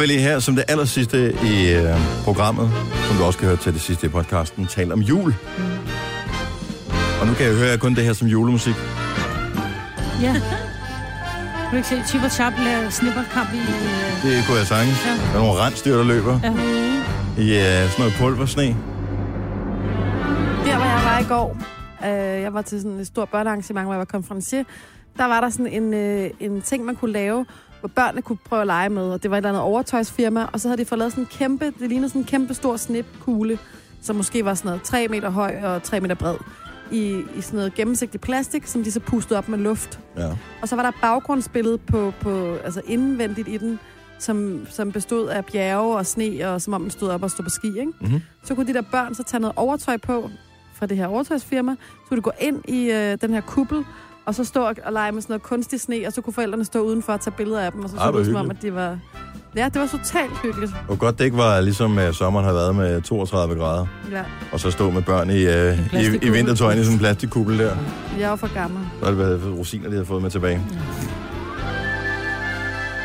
vil lige her som det aller sidste i øh, programmet, som du også kan høre til det sidste i podcasten, tale om jul. Og nu kan jeg høre kun det her som julemusik. Ja. Kan du ikke se Chip og Chap lave snipperkamp i... øh, Det kunne jeg sagtens. Ja. Der er nogle rensdyr, der løber Ja. i øh, sådan noget pulversne. Der, hvor jeg var i går, øh, jeg var til sådan et stort børnearrangement, hvor jeg var konferencier, der var der sådan en, øh, en ting, man kunne lave, hvor børnene kunne prøve at lege med, og det var et eller andet overtøjsfirma, og så havde de fået lavet sådan en kæmpe, det lignede sådan en kæmpe stor snipkugle, som måske var sådan noget 3 meter høj og 3 meter bred, i, i sådan noget gennemsigtig plastik, som de så pustede op med luft. Ja. Og så var der baggrundsbillede på, på altså indvendigt i den, som, som bestod af bjerge og sne, og som om man stod op og stod på ski, ikke? Mhm. Så kunne de der børn så tage noget overtøj på fra det her overtøjsfirma. Så kunne de gå ind i øh, den her kuppel, og så stå og, og lege med sådan noget kunstig sne, og så kunne forældrene stå udenfor og tage billeder af dem, og så Ej, så det som om, at de var... Ja, det var totalt hyggeligt. Og godt det ikke var ligesom øh, sommeren har været med 32 grader, Ja, og så stå med børn i, øh, i, i plastikkugle. vintertøjen i sådan en plastikkuppel der. jeg var for gammel. Så har det været rosiner, de har fået med tilbage.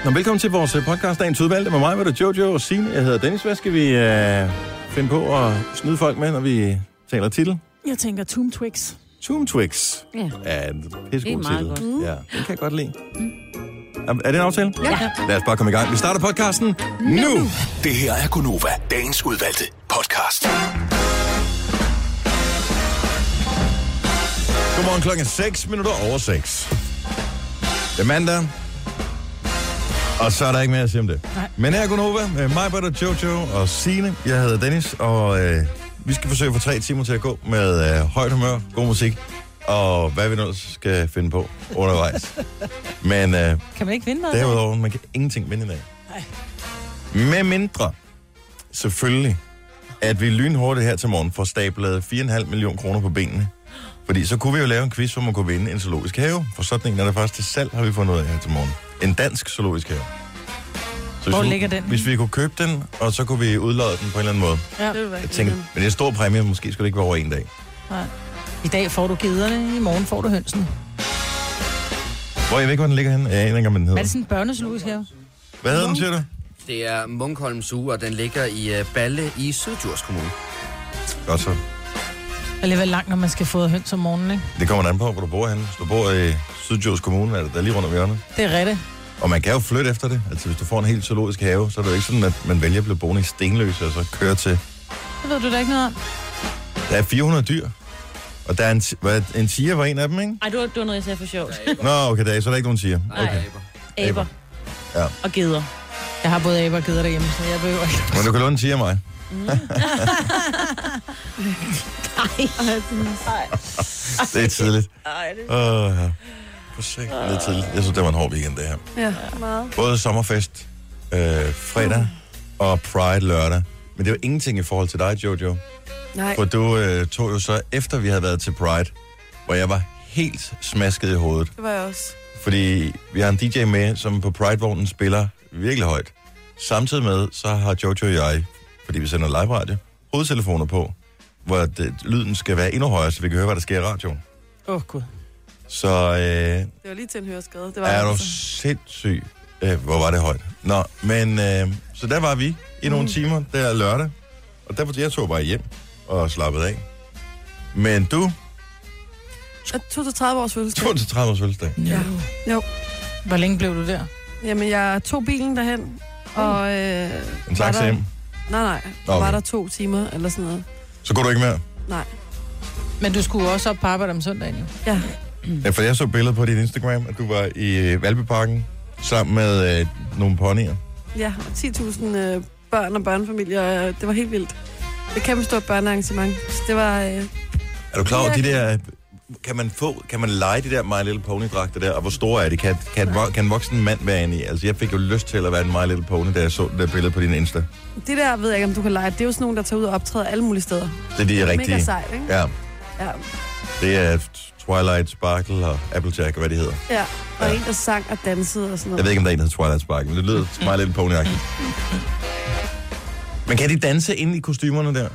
Nå, velkommen til vores øh, podcast, Dagens Udvalgte. Med mig var det Jojo og Signe. Jeg hedder Dennis. Hvad skal vi øh, finde på at snyde folk med, når vi taler titel? Jeg tænker Toom Twix. Toom Twix. Ja. Ja, en Det pissegod er meget titel. godt. Ja, den kan jeg godt lide. Er, er det en aftale? Ja. Lad os bare komme i gang. Vi starter podcasten nu. Det her er Gunova, dagens udvalgte podcast. Godmorgen klokken 6 minutter over 6. Det er mandag. Og så er der ikke mere at sige om det. Nej. Men her er Gunova med mig, Butter, Jojo og Sine. Jeg hedder Dennis, og øh, vi skal forsøge at få tre timer til at gå med øh, højt humør, god musik, og hvad vi nu skal finde på undervejs. Men øh, Kan man ikke vinde noget? derudover, man kan ingenting vinde i dag. Nej. Med mindre, selvfølgelig, at vi lynhurtigt her til morgen får stablet 4,5 millioner kroner på benene. Fordi så kunne vi jo lave en quiz, hvor man kunne vinde en zoologisk have. For sådan en er der faktisk til salg, har vi fundet ud af her til morgen. En dansk zoologisk have. Så Hvor hvis, ligger den? Hvis vi kunne købe den, og så kunne vi udlade den på en eller anden måde. Ja. Det Jeg tænker, men det er en stor præmie, måske skulle det ikke være over en dag. Nej. I dag får du gederne, i morgen får du hønsen. Hvor jeg ved ikke, hvor den ligger henne. Jeg aner ikke, om den Er hedder. det sådan en børnezoologisk have? Hvad hedder den, siger du? Det er Munkholm Zoo, og den ligger i uh, Balle i Syddjurs Kommune. Godt så. Det er alligevel langt, når man skal få høns om morgenen, ikke? Det kommer an på, hvor du bor henne. Hvis du bor i Sydjords Kommune, er det der lige rundt om hjørnet. Det er rigtigt. Og man kan jo flytte efter det. Altså, hvis du får en helt zoologisk have, så er det jo ikke sådan, at man vælger at blive boende i Stenløse og så køre til. Det ved du da ikke noget om. Der er 400 dyr. Og der er en, hvad, en tiger var en af dem, ikke? Ej, det var, det var noget, jeg sagde for sjovt. Nå, okay, der er, så er der ikke nogen tiger. Nej, Okay. aber. Aber. Ja. Og geder. Jeg har både aber og geder derhjemme, så jeg behøver ikke. Men du kan låne en tiger af mig. Det er tidligt. Ej, det... Åh, ja. For sigt, det er tidligt. Jeg synes, det var en hård weekend, det her. Ja, meget. Både sommerfest øh, fredag og Pride lørdag. Men det var ingenting i forhold til dig, Jojo. Nej, For du øh, tog jo så, efter vi havde været til Pride, hvor jeg var helt smasket i hovedet. det var jeg også. Fordi vi har en DJ med, som på Pride-vognen spiller virkelig højt. Samtidig med, så har Jojo og jeg, fordi vi sender live radio, hovedtelefoner på, hvor det, lyden skal være endnu højere, så vi kan høre, hvad der sker i radioen. Åh, oh, gud. Så øh, Det var lige til en høreskade. Det var er du altså. sindssyg. Øh, hvor var det højt. Nå, men øh, så der var vi i nogle timer, der lørdag. Og der jeg tog bare hjem og slappede af. Men du Jeg tog til 30 års fødselsdag. tog til 30 års fødselsdag. Ja. Jo. Hvor længe blev du der? Jamen, jeg tog bilen derhen, og... Øh, En taxa hjem. Nej, nej. Der Okay. var der to timer, eller sådan noget. Så går du ikke mere. Nej. Men du skulle også op på arbejde om søndagen, jo. Ja. Ja, for jeg så billedet på dit Instagram, at du var i øh, Valbyparken sammen med øh, nogle ponyer. Ja, og 10.000 øh, børn og børnefamilier. øh, Det var helt vildt. Det et kæmpe stort børnearrangement. Så det var... Øh, Er du klar over, de der... Kan man få, kan man lege de der My Little Pony dragter der, og hvor store er de? Kan, kan, kan, kan en voksen mand være inde i? Altså, jeg fik jo lyst til at være en My Little Pony, da jeg så det der billede på din Insta. det der ved jeg ikke, om du kan lege. Det er jo sådan nogle, der tager ud og optræder alle mulige steder. Det er de rigtige. Mega sejt, ikke? Ja, Ja. det er Twilight Sparkle og Applejack, og hvad de hedder. ja. Og Ja. en, der sang og dansede og sådan noget. Jeg ved ikke, om der er en, der hedder Twilight Sparkle, men det lyder My Little Pony-agtigt. Men kan de danse ind i kostymerne der?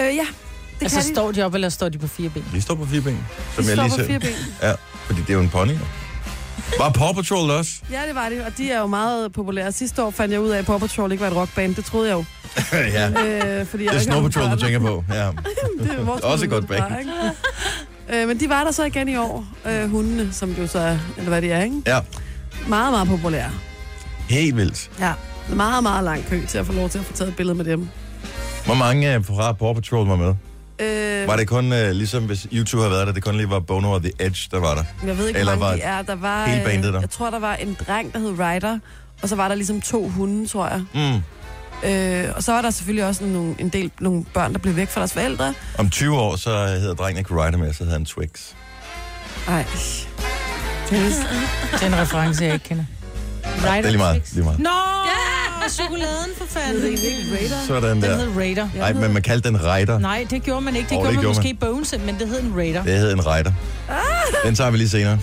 Øh, ja, det Altså, kan de. står de op, eller står de på fire ben? De står på fire ben. Som De jeg står lige på fire ben. Ja, fordi det er jo en pony. Var Paw Patrol også? Ja, det var det, og de er jo meget populære. Sidste år fandt jeg ud af, at Paw Patrol ikke var et rockband. Det troede jeg jo. ja. Øh, fordi jeg Det er Snow Patrol, du tænker på. Ja. det er Også et godt band. Øh, men de var der så igen i år, øh, hundene, som jo så er, eller hvad det er, ikke? ja. Meget, meget populære. Helt vildt. Ja. Meget, meget lang kø til at få lov til at få taget et billede med dem. Hvor mange øh, fra Paw Patrol var med? Øh, Var det kun, øh, ligesom hvis YouTube havde været der, det kun lige var Bono og The Edge, der var der? jeg ved ikke, eller hvor mange var de er. Der var, hele bandet der? Jeg tror, der var en dreng, der hed Ryder, og så var der ligesom to hunde, tror jeg. Mm. Øh, og så var der selvfølgelig også nogle, en del nogle børn, der blev væk fra deres forældre. Om 20 år, så hedder drengen ikke Ryder mere, så hedder han Twix. Ej. Dennis. Det er en reference, jeg ikke kender. Det er lige meget. Lige meget. Nå, ja! chokoladen for fanden. Er Raider. Sådan Den der. hed Raider. Nej, men man kaldte den Ryder. Nej, det gjorde man ikke. Det Åh, gjorde det man gjorde måske i Bones, men det hed en Raider. Det hed en Ryder. Den tager vi lige senere.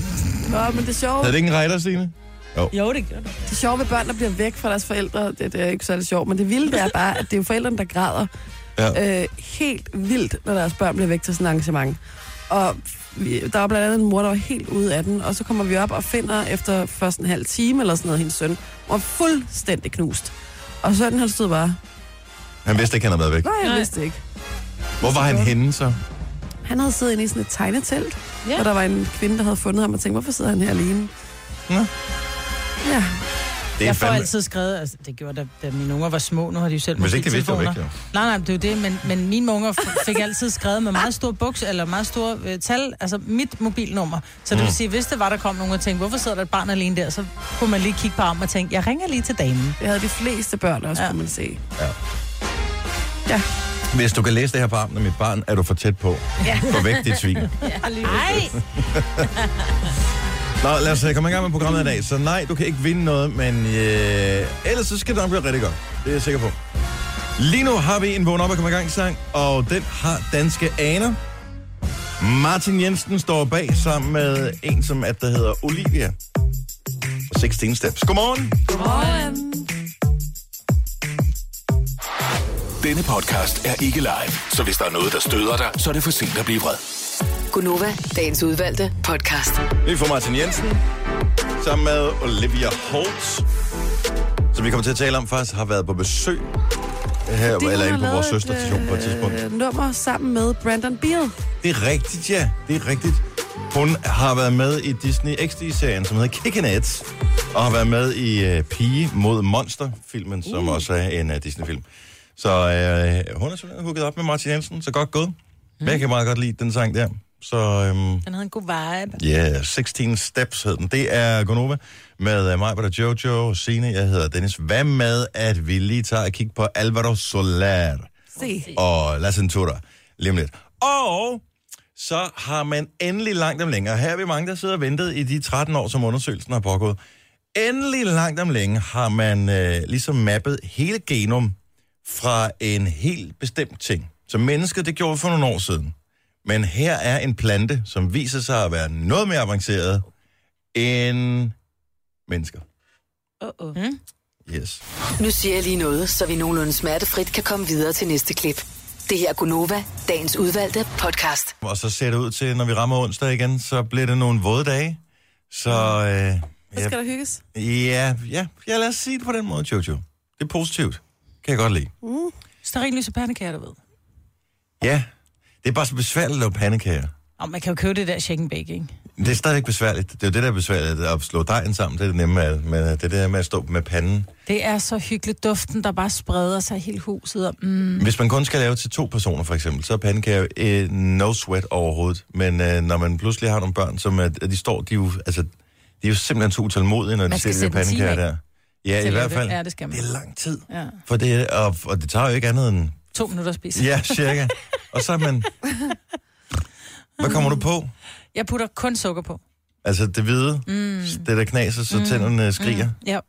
Nå, men det sjove, Hed det ikke en Ryder, Signe? Jo, det gjorde det. det sjove ved børn, der bliver væk fra deres forældre, det, det er ikke særlig sjovt, men det vilde det er bare, at det er jo forældrene, der græder Ja. øh, helt vildt, når deres børn bliver væk til sådan et arrangement. Og vi, der var blandt andet en mor, der var helt ude af den, og så kommer vi op og finder efter først en halv time eller sådan noget, hendes søn, var fuldstændig knust. Og sønnen, han stod bare, Han vidste ikke, han havde været væk. nej, jeg Nej. vidste ikke. Hvor var han henne så? Han havde siddet inde i sådan et tegnetelt, Ja. og der var en kvinde, der havde fundet ham og tænkte, hvorfor sidder han her alene? Nå. Ja, Det er Jeg får fandme... altid skrevet, altså det gjorde da, da mine unger var små, nu har de jo selv Hvis ikke det vidste, ikke, jo. Nej, nej, det er jo det, men, men mine unger fik altid skrevet med meget store buks, eller meget store øh, tal, altså mit mobilnummer. Så det Mm. vil sige, hvis det var, der kom nogen og tænkte, hvorfor sidder der et barn alene der, så kunne man lige kigge på armen og tænke, jeg ringer lige til damen. det havde de fleste børn også, Ja. ja. kunne man se. Hvis du kan læse det her på armen af mit barn, er du for tæt på. Ja. Gå væk, dit svin. Nej! Nå, lad os øh, komme i gang med programmet i dag. Så nej, du kan ikke vinde noget, men øh, ellers så skal det nok blive rigtig godt. Det er jeg sikker på. Lige nu har vi en vågen op og komme i gang sang, og den har danske aner. Martin Jensen står bag sammen med en, som at der hedder Olivia. 16 Steps. Godmorgen. Godmorgen. Denne podcast er ikke live, så hvis der er noget, der støder dig, så er det for sent at blive vred. Gunova, dagens udvalgte podcast. Vi får Martin Jensen sammen med Olivia Holt, som vi kommer til at tale om faktisk har været på besøg her, Fordi eller inde på vores søsterstation på et tidspunkt. Øh, nummer sammen med Brandon Beal. Det er rigtigt, ja. Det er rigtigt. Hun har været med i Disney XD-serien, som hedder Kickin' It, og har været med i uh, Pige mod Monster-filmen, som også er en uh, Disney-film. Så uh, hun er simpelthen hooket op med Martin Jensen, så godt gået. Mm. Jeg kan meget godt lide den sang der. Så um, Den havde en god vibe. ja, yeah, 16 Steps hed den. Det er Gonova med uh, mig, der Jojo, Signe, jeg hedder Dennis. Hvad med, at vi lige tager et kig på Alvaro Soler? Se. og La Centura lige om lidt. Og så har man endelig langt om længe, og her er vi mange, der sidder og ventet i de 13 år, som undersøgelsen har pågået. Endelig langt om længe har man øh, ligesom mappet hele genom fra en helt bestemt ting. Så mennesket, det gjorde for nogle år siden. Men her er en plante, som viser sig at være noget mere avanceret end mennesker. Uh-oh. Mm? Yes. Nu siger jeg lige noget, så vi nogenlunde smertefrit kan komme videre til næste klip. Det her er Gunova, dagens udvalgte podcast. Og så ser det ud til, når vi rammer onsdag igen, så bliver det nogle våde dage. Så øh, Så skal der hygges. ja, ja, ja, lad os sige det på den måde, Jojo. Det er positivt. Kan jeg godt lide. Stearinlys og pandekager, du ved. Ja, det er bare så besværligt at lave pandekager. Og man kan jo købe det der shake and bake, ikke? Det er stadigvæk besværligt. Det er jo det, der er besværligt. At slå dejen sammen, det er det nemme af. Men det der med at stå med panden. Det er så hyggeligt. Duften, der bare spreder sig hele huset. Og, mm. Hvis man kun skal lave til to personer, for eksempel, så er pandekager øh, no sweat overhovedet. Men øh, når man pludselig har nogle børn, som er, de står, de er jo, altså, de er jo simpelthen så utålmodige, når de Man ser de en time pandekager der. Ja, i at hvert fald. det. Ja, det skal man. Det er lang tid. Ja. For det, og, og det tager jo ikke andet end... To minutter at spise. Ja, cirka. Og så er man... Hvad kommer du på? Jeg putter kun sukker på. Altså det hvide, mm. det der knaser, så mm. tænderne skriger. Mm. Ja.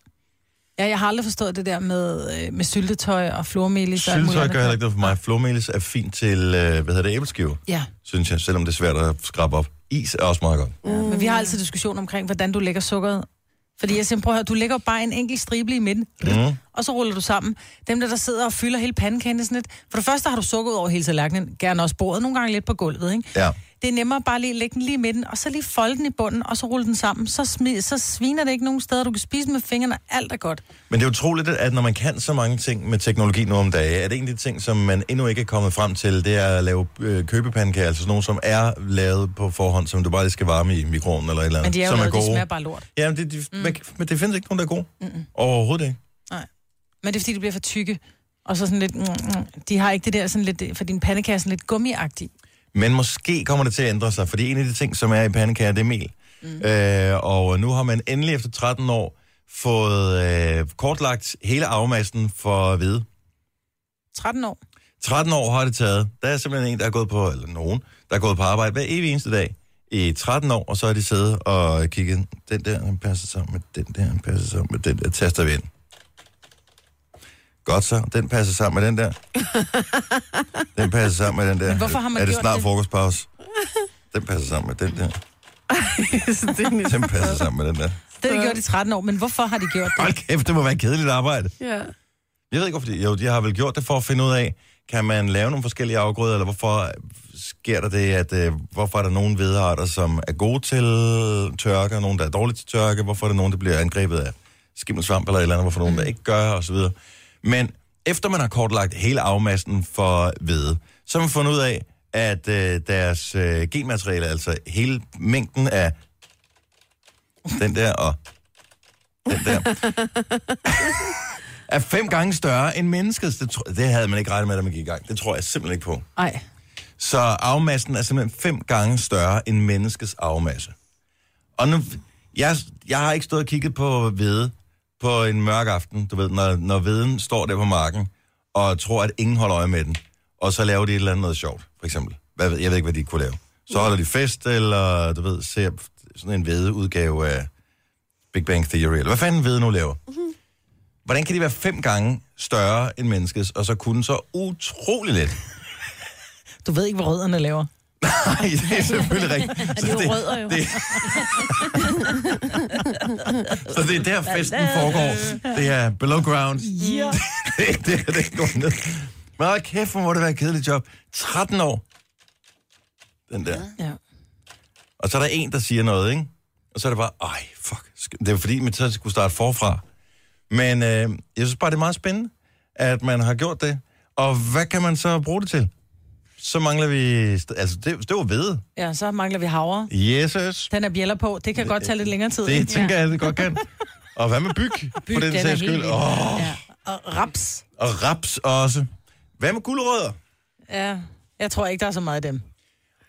Ja, jeg har aldrig forstået det der med, øh, med syltetøj og flormelis. Syltetøj gør heller ikke noget for mig. Flormelis er fint til, øh, hvad hedder det, æbleskiver, Ja, synes jeg, selvom det er svært at skrabe op. Is er også meget godt. ja, men vi har altid diskussion omkring, hvordan du lægger sukkeret. Fordi jeg siger, prøv at høre, du lægger bare en enkelt stribe i midten, Mm. Og så ruller du sammen. Dem der, der sidder og fylder hele pandekagen, er sådan lidt... For det første har du sukker ud over hele tallerkenen, gerne også bordet, nogle gange lidt på gulvet, ikke? Ja. Det er nemmere bare lige at lægge den lige i midten, og så lige folde den i bunden, og så rulle den sammen. Så, smi- så sviner det ikke nogen steder. Du kan spise med fingrene, alt er godt. Men det er utroligt, at når man kan så mange ting med teknologi nu om dagen, er det en af de ting, som man endnu ikke er kommet frem til, det er at lave øh, købepandekager, altså sådan nogle, som er lavet på forhånd, som du bare lige skal varme i mikroen eller et eller andet. Men de er jo som lavet, de gode. smager bare lort. Ja, men det, de, mm. men det findes ikke nogen, der er gode. Mm-mm. Overhovedet ikke. Men det er fordi, de bliver for tykke. Og så sådan lidt... Mm, mm. De har ikke det der sådan lidt... For din pandekage er sådan lidt gummiagtig. Men måske kommer det til at ændre sig, fordi en af de ting, som er i pandekager, det er mel. Mm. Øh, og nu har man endelig efter 13 år fået øh, kortlagt hele afmassen for hvide. 13 år. 13 år har det taget. Der er simpelthen en, der er gået på, eller nogen, der er gået på arbejde hver evig eneste dag i 13 år, og så har de siddet og kigget, den der passer sammen med den der, passer sammen med den der, taster vi ind. Godt så, den passer sammen med den der. Den passer sammen med den der. Men hvorfor har man er det gjort snart det? frokostpause? Den passer sammen med den der. Så det er næsten- Den passer sammen med den der. Det har de gjort i 13 år, men hvorfor har de gjort det? Hold kæft, det må være et kedeligt arbejde. Ja. Jeg ved ikke, hvorfor de, jo, de har vel gjort det for at finde ud af, kan man lave nogle forskellige afgrøder, eller hvorfor sker der det, at øh, hvorfor er der nogle hvedearter, som er gode til tørke, og nogle, der er dårlige til tørke, hvorfor er der nogen, der bliver angrebet af skimmelsvamp eller et eller andet, hvorfor nogen, der ikke gør, og så videre. Men efter man har kortlagt hele afmassen for hvede, så har man fundet ud af, at øh, deres øh, genmateriale, altså hele mængden af den der og den der, er fem gange større end menneskets. Det, tro- det havde man ikke regnet med, da man gik i gang. Det tror jeg simpelthen ikke på. Nej. Så afmassen er simpelthen fem gange større end menneskets afmasse. Og nu, jeg, jeg har ikke stået og kigget på hvede på en mørk aften, du ved, når, når veden står der på marken, og tror, at ingen holder øje med den, og så laver de et eller andet noget sjovt, for eksempel. Hvad, ved- jeg ved ikke, hvad de kunne lave. Så holder de fest, eller du ved, ser sådan en vedeudgave af Big Bang Theory, eller hvad fanden ved nu laver. Hvordan kan de være fem gange større end menneskets, og så kunne så utrolig lidt? Du ved ikke, hvad rødderne laver. Nej, det er selvfølgelig rigtigt. Det er jo rødder jo. Det... så det er der, festen foregår. Det er below ground. Ja. det, er- det, er- det går ned. Men hold kæft, hvor må det være et kedeligt job. 13 år. Den der. ja. Og så er der en, der siger noget, ikke? Og så er det bare, ej, fuck. Det er fordi, man så skulle starte forfra. Men øh, jeg synes bare, det er meget spændende, at man har gjort det. Og hvad kan man så bruge det til? Så mangler vi... Altså, det, det var ved. ja, så mangler vi havre. Jesus. Den er bjæller på. Det kan godt tage lidt længere tid. Det ikke? tænker jeg, det godt kan. Og hvad med byg, Byg, på den, den sags skyld? Åh, Ja. Og raps. og raps også. Hvad med gulerødder? Ja. Jeg tror ikke, der er så meget af dem.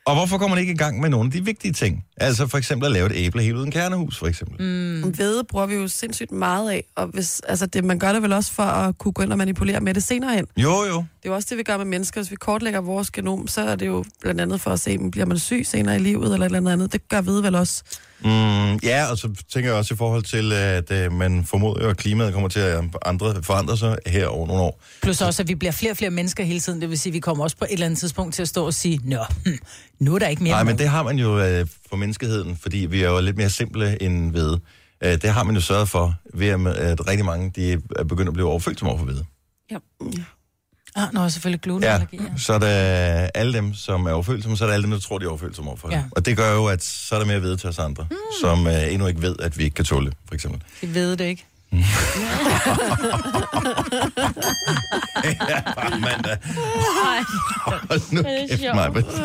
Og hvorfor kommer man ikke i gang med nogle af de vigtige ting? Altså for eksempel at lave et æble helt uden kernehus, for eksempel. Mm. Hvede bruger vi jo sindssygt meget af, og hvis, altså det, man gør det vel også for at kunne gå ind og manipulere med det senere hen. Jo, jo. Det er jo også det, vi gør med mennesker. Hvis vi kortlægger vores genom, så er det jo blandt andet for at se, om bliver man syg senere i livet, eller et eller andet. Det gør hvede vel også. Mm, ja, og så tænker jeg også i forhold til, at øh, man formoder jo, at klimaet kommer til at andre, forandre sig her over nogle år. Plus også, at vi bliver flere og flere mennesker hele tiden. Det vil sige, at vi kommer også på et eller andet tidspunkt til at stå og sige, Nå, hm, nu er der ikke mere Nej, men mad." det har man jo øh, for menneskeheden, fordi vi er jo lidt mere simple end ved. Øh, det har man jo sørget for, ved at, at rigtig mange de er begyndt at blive overfølsomme over for ved. Ja. Ah, nå, selvfølgelig glutenallergi. Ja. så er der alle dem, som er overfølsomme, så er der alle dem, der tror, de er overfølsomme overfor Ja. Og det gør jo, at så er der mere ved til os andre, mm. som øh, endnu ikke ved, at vi ikke kan tåle for eksempel. Vi ved det ikke. ja, mandag. Nu kæft. Maj-Brit.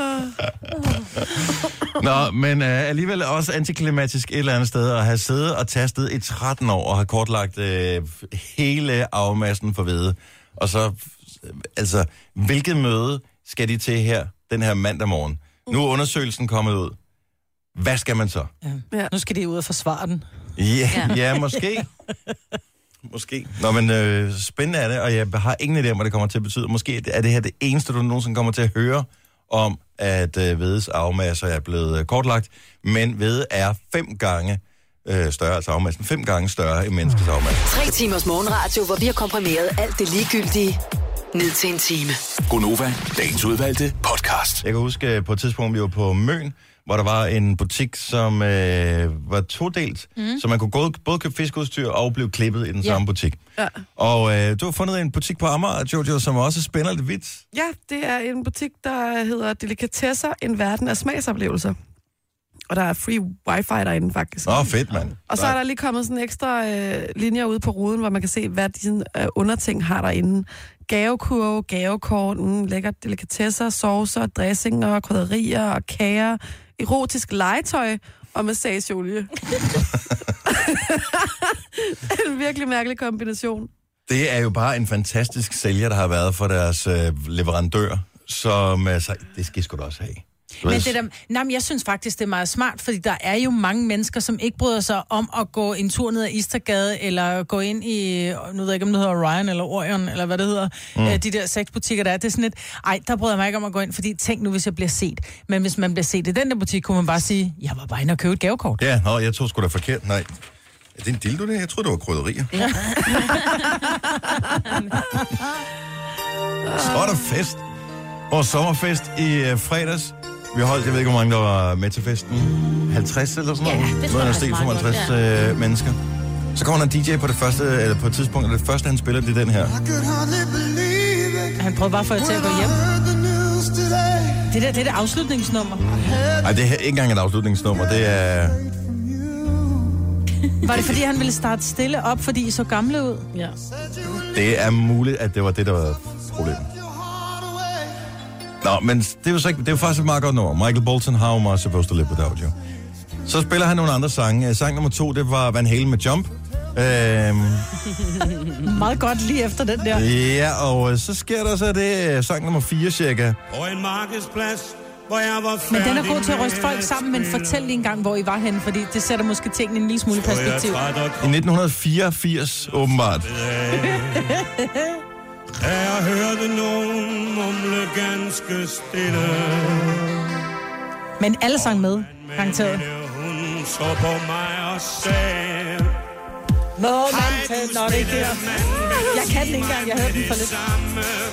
Nå, men øh, alligevel også antiklimatisk et eller andet sted at have siddet og tastet i 13 år og have kortlagt øh, hele afmassen for hvede. Og så, altså, hvilket møde skal de til her, den her mandag morgen? Nu er undersøgelsen kommet ud. Hvad skal man så? Ja. Ja. Nu skal de ud og forsvare den. Ja, ja. ja måske. Måske. Nå, men øh, spændende er det, og jeg har ingen idé om, hvad det kommer til at betyde. Måske er det her det eneste, du nogensinde kommer til at høre om, at øh, vedes afmasser er blevet øh, kortlagt. Men ved er fem gange øh, større, altså afmassen fem gange større end menneskets afmasse. Tre timers morgenradio, hvor vi har komprimeret alt det ligegyldige ned til en time. Gonova, dagens udvalgte podcast. Jeg kan huske øh, på et tidspunkt, vi var på Møn, hvor der var en butik, som øh, var todelt, mm. så man kunne både, både købe fiskeudstyr og blive klippet i den Ja. samme butik. Ja. Og øh, du har fundet en butik på Amager, Jojo, som også spænder lidt vidt. Ja, det er en butik, der hedder Delikatesser, en verden af smagsoplevelser. Og der er free wifi derinde, faktisk. Åh, oh, fedt, mand. Og så er der lige kommet sådan ekstra øh, linjer ud på ruden, hvor man kan se, hvad de sådan, øh, underting har derinde. Gavekurve, gavekort, mm, lækker delikatesser, saucer, dressinger, krydderier og kager, erotisk legetøj og massageolie. en virkelig mærkelig kombination. Det er jo bare en fantastisk sælger, der har været for deres øh, leverandør, som altså, det skal I sgu da også have. Men det der, nej, men jeg synes faktisk, det er meget smart, fordi der er jo mange mennesker, som ikke bryder sig om at gå en tur ned ad Istergade, eller gå ind i, nu ved jeg ikke, om det hedder Orion eller Orion, eller hvad det hedder, mm. øh, de der seks butikker, der er. Det er sådan lidt, ej, der bryder jeg mig ikke om at gå ind, fordi tænk nu, hvis jeg bliver set. Men hvis man bliver set i den der butik, kunne man bare sige, jeg var bare inde og købe et gavekort. Ja, nå, jeg tror sgu da forkert. Nej. Er det en dildo, det? Jeg troede, det var krydderier. Ja. Så er der fest. Vores sommerfest i øh, fredags. Vi holdt, jeg ved ikke, hvor mange der var med til festen. 50 eller sådan noget? Ja, det tror jeg der også steg meget 55 øh, mennesker. Så kommer der en DJ på det første, eller på et tidspunkt, og det første, han spiller, det er den her. Han prøvede bare at få jer til at gå hjem. Det der, det er det afslutningsnummer. Nej, det er ikke engang et afslutningsnummer. Det er... Var det, fordi han ville starte stille op, fordi I så gamle ud? Ja. Det er muligt, at det var det, der var problemet. Nå, men det er jo, så ikke, det er jo faktisk et meget godt nummer. Michael Bolton, How Am I Supposed to Live Without You? Så spiller han nogle andre sange. Sang nummer to, det var Van Halen med Jump. Øhm, Meget godt lige efter den der. ja, og øh, så sker der så det, øh, sang nummer fire cirka. På en markedsplads, hvor jeg var Men den er god til at ryste folk sammen, men fortæl lige en gang, hvor I var henne, fordi det sætter måske tingene en lille smule Og perspektiv. og I 1984, åbenbart. Da jeg hørte nogen mumle ganske stille. Men alle sang med, garanteret. Hun så på mig og sagde... Må man tage, når det ikke er. Jeg kan den ikke engang, jeg hørte den for lidt.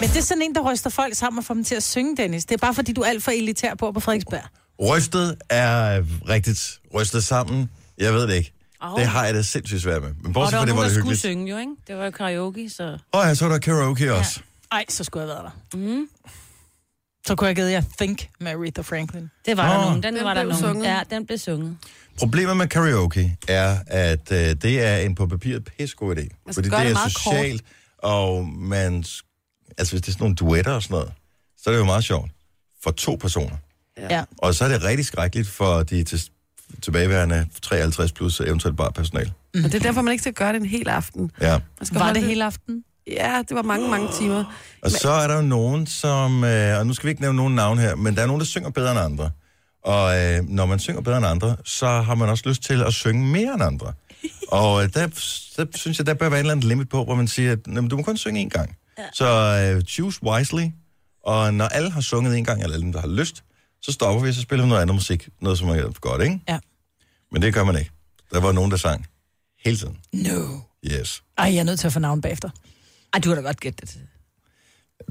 Men det er sådan en, der ryster folk sammen og får dem til at synge, Dennis. Det er bare fordi, du er alt for elitær på på Frederiksberg. Rystet er rigtigt. Rystet sammen, jeg ved det ikke. Au. Det har jeg det sindssygt svært med. Men Og bortset der fra var det, var nogen, det der skulle hyggeligt. synge jo, ikke? Det var jo karaoke, så... Og ja, så er der karaoke også. Ej, så skulle jeg have været der. Mm. Så kunne jeg givet jer Think med Aretha Franklin. Det var Åh. der nogen. Den, Den var der blev nogen. sunget. Ja, den blev sunget. Problemet med karaoke er, at øh, det er en på papiret pissegod idé. skal Fordi det det er meget socialt, og man... Altså, hvis det er sådan nogle duetter og sådan noget, så er det jo meget sjovt for to personer. Ja. Og så er det rigtig skrækkeligt for de til, tilbageværende 53 plus eventuelt bare personal. Og det er derfor, man ikke skal gøre det en hel aften. Ja. Man skal Var det hele aften? Ja, det var mange, mange timer. Og så er der jo nogen, som... Øh, og nu skal vi ikke nævne nogen navn her, men der er nogen, der synger bedre end andre. Og øh, når man synger bedre end andre, så har man også lyst til at synge mere end andre. Og øh, der, der synes jeg, der bør være en eller anden limit på, hvor man siger, at "Nå, du må kun synge én gang. Ja. Så øh, choose wisely. Og når alle har sunget en gang, eller alle dem, der har lyst, så stopper vi, og så spiller vi noget andet musik. Noget, som er godt, ikke? Ja. Men det gør man ikke. Der var nogen, der sang hele tiden. No. Yes. Ej, jeg er nødt til at få navn bagefter. Ej, du har da godt gætte det.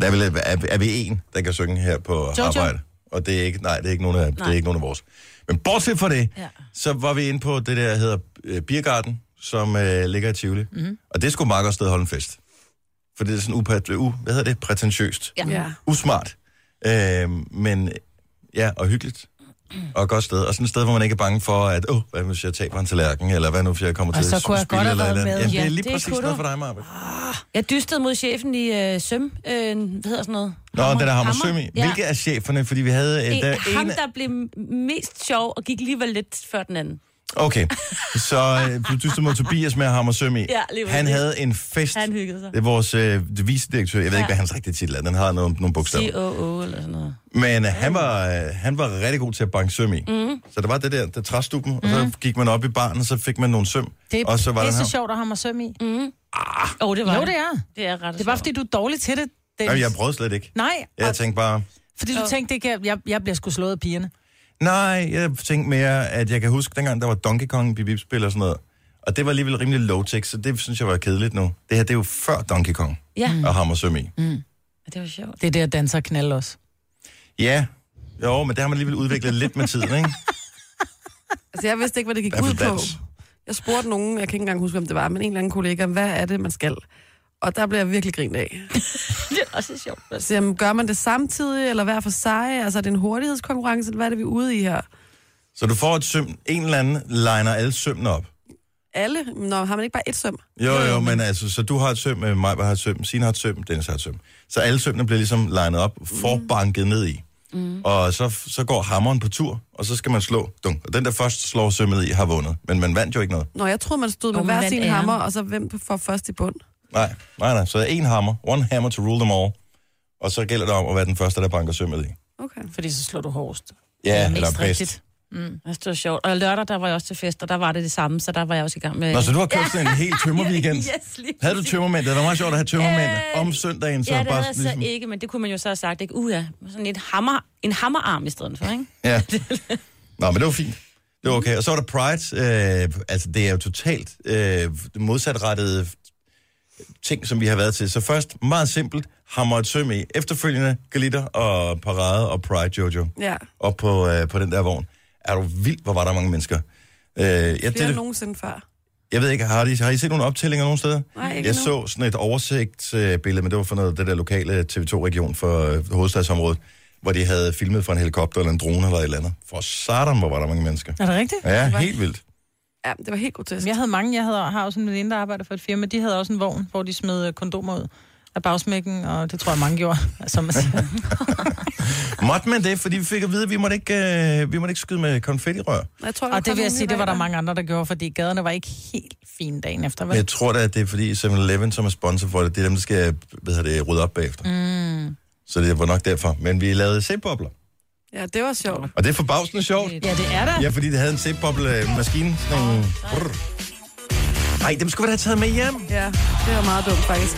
Der er, vel, er, er vi en, der kan synge her på Jojo? arbejde? Og det er ikke, nej, det er ikke nogen af, det er Nej. ikke nogen af vores. Men bortset fra det, ja. Så var vi inde på det der hedder øh, Biergarten, som øh, ligger i Tivoli. Mm-hmm. Og det skulle meget godt sted holde en fest. For det er sådan upræt, u, hvad hedder det? Prætentiøst. Ja. Ja. Usmart. Øh, men ja, og hyggeligt. Og et godt sted. Og sådan et sted, hvor man ikke er bange for, at, åh, hvad nu, hvis jeg taber en tallerken, eller hvad nu, hvis jeg kommer Og til så at spille eller eller andet. med. Ja, det er Ja, lige det præcis noget for dig, Marbe. Jeg dystede mod chefen i øh, Søm. Øh, hvad hedder sådan noget? Nå, det der hammer søm i. Ja. Hvilke er cheferne? Fordi vi havde... Øh, En, der ham, ene- der blev mest sjov og gik alligevel lidt før den anden. Okay, så øh, du dyster mod Tobias med ham og søm i. Ja, lige Han havde en fest. Han hyggede sig. Det er vores øh, vicedirektør. Jeg ved ikke, hvad hans rigtige titel er. Den har nogle, nogle bogstaver. C-O-O eller sådan noget. Men øh, han, var, øh, han var rigtig god til at banke søm i. Mhm. Mm. Så der var det der, der træstuppen, mm. og så gik man op i baren, og så fik man nogle søm. Det er og så var pisse der her. sjovt at have mig søm i. Mm. Åh, oh, det var Jo, det er. Det er ret Det er bare, fordi du er dårlig til det, Dennis. Jamen, jeg prøvede slet ikke. Nej, Jeg og, tænkte bare... fordi du tænkte, det kan, jeg, jeg bliver sgu slået af pigerne. Nej, jeg tænkte mere, at jeg kan huske, dengang der var Donkey Kong, Bip spil og sådan noget. Og det var alligevel rimelig low-tech, så det synes jeg var kedeligt nu. Det her, det er jo før Donkey Kong Ja. og Hammer Søm i. Mm. Det var sjovt. Det er det, at danser knald også. Ja, jo, men det har man alligevel udviklet lidt med tiden, ikke? Altså, jeg vidste ikke, hvad det gik ud på. Jeg spurgte nogen, jeg kan ikke engang huske, hvem det var, men en eller anden kollega, hvad er det, man skal? Og der blev jeg virkelig grint af. Det er også sjovt. Så jamen, gør man det samtidig, eller hver for sig? Altså, er det en hurtighedskonkurrence, eller hvad er det, vi er ude i her? Så du får et søm, en eller anden liner alle sømmene op. Alle? Nå, har man ikke bare et søm? Jo, jo, men altså, så du har et søm, øh, Maja har et søm, Signe har et søm, Dennis har et søm. Så alle sømmene bliver ligesom legnet op, forbanket ned i. Mm. Og så, så går hammeren på tur, og så skal man slå. Dunk. Og den, der først slår sømmet i, har vundet. Men man vandt jo ikke noget. Nå, jeg troede, man stod med Og man hver vandt sin æren. hammer, og så hvem får først i bund? Nej, nej, nej. Så en hammer, one hammer to rule them all. Og så gælder det om at være den første, der banker sømmet i. Okay. Fordi så slår du hårdest. Ja, eller bedst. rigtigt. Det var sjovt. Og lørdag, der var jeg også til fest, og der var det det samme, så der var jeg også i gang med... Nå, så du har købt sådan en helt tømmerweekend. Yes, lige Havde du tømmermænd? Det var meget sjovt at have tømmermænd Øh, om søndagen. Så Ja, det bare havde jeg så ligesom- ikke, men det kunne man jo så have sagt, ikke? Uh, ja. Sådan et hammer, en hammerarm i stedet for, ikke? Ja. Nå, men det var fint. Det var okay. Og så var der Pride. Øh, altså, det er jo totalt øh, modsatrettede ting, som vi har været til. Så først, meget simpelt, hammer et søm i. Efterfølgende, glitter og parade og Pride Jojo. Ja. Op på, øh, på den der vogn. Er du vild, hvor var der mange mennesker. Øh, ja, det, Flere det, nogensinde før. jeg ved ikke, har I, har I set nogle optællinger nogen steder? Nej, ikke Jeg endnu. så sådan et oversigtsbillede, men det var for noget, det der lokale TV2-region for øh, hovedstadsområdet, hvor de havde filmet fra en helikopter eller en drone eller et eller andet. For satan, hvor var der mange mennesker. Er det rigtigt? Ja, helt vildt. Ja, det var helt grotesk. Jeg havde mange, jeg havde, har også en veninde, der arbejder for et firma, de havde også en vogn, hvor de smed øh, kondomer ud af bagsmækken, og det tror jeg mange gjorde, som man siger. Måtte man det, fordi vi fik at vide, at vi måtte ikke, øh, vi måtte ikke skyde med konfettirør. Jeg tror, Og det vil jeg sige, det var der mange andre, der gjorde, fordi gaderne var ikke helt fine dagen efter, Men vel? jeg tror da, at det er fordi 7-Eleven, som er sponsor for det, det er dem, der skal hvad hedder det, rydde op bagefter. Mm. Så det var nok derfor. Men vi lavede sæbobler. Ja, det var sjovt. Og det er forbavsende sjovt. Ja, det er der. Ja, fordi det havde en sæbboble-maskine. Sådan nogle... Brrr. Ej, dem skulle vi da have taget med hjem. Ja, det var meget dumt, faktisk.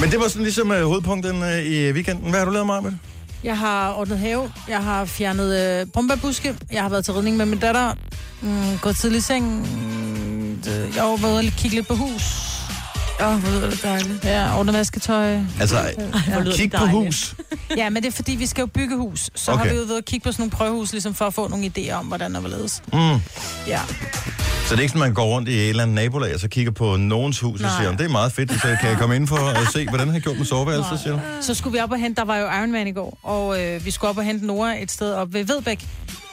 Men det var sådan ligesom uh, hovedpunkten uh, i weekenden. Hvad har du lavet, Marmit? Jeg har ordnet have, jeg har fjernet øh, bombabuske, jeg har været til ridning med min datter, mm, gået tidlig i seng, mm, det- jeg har været ude og kigge lidt på hus, Åh, oh, hvor lyder det dejligt. ja, ordnet vasketøj. Altså, lyder kig på hus. Ja, men det er fordi, vi skal jo bygge hus, så Okay. har vi jo været at kigge på sådan nogle prøvehus, ligesom for at få nogle idéer om, hvordan og hvorledes. Mm. Ja. Så det er ikke sådan, man går rundt i et eller andet nabolag, og så kigger på nogens hus og Nej. siger, det er meget fedt, så kan jeg komme ind for og se, hvordan han har gjort med soveværelset, siger du? Så skulle vi op og hente, der var jo Ironman i går, og øh, vi skulle op og hente Nora et sted op ved Vedbæk.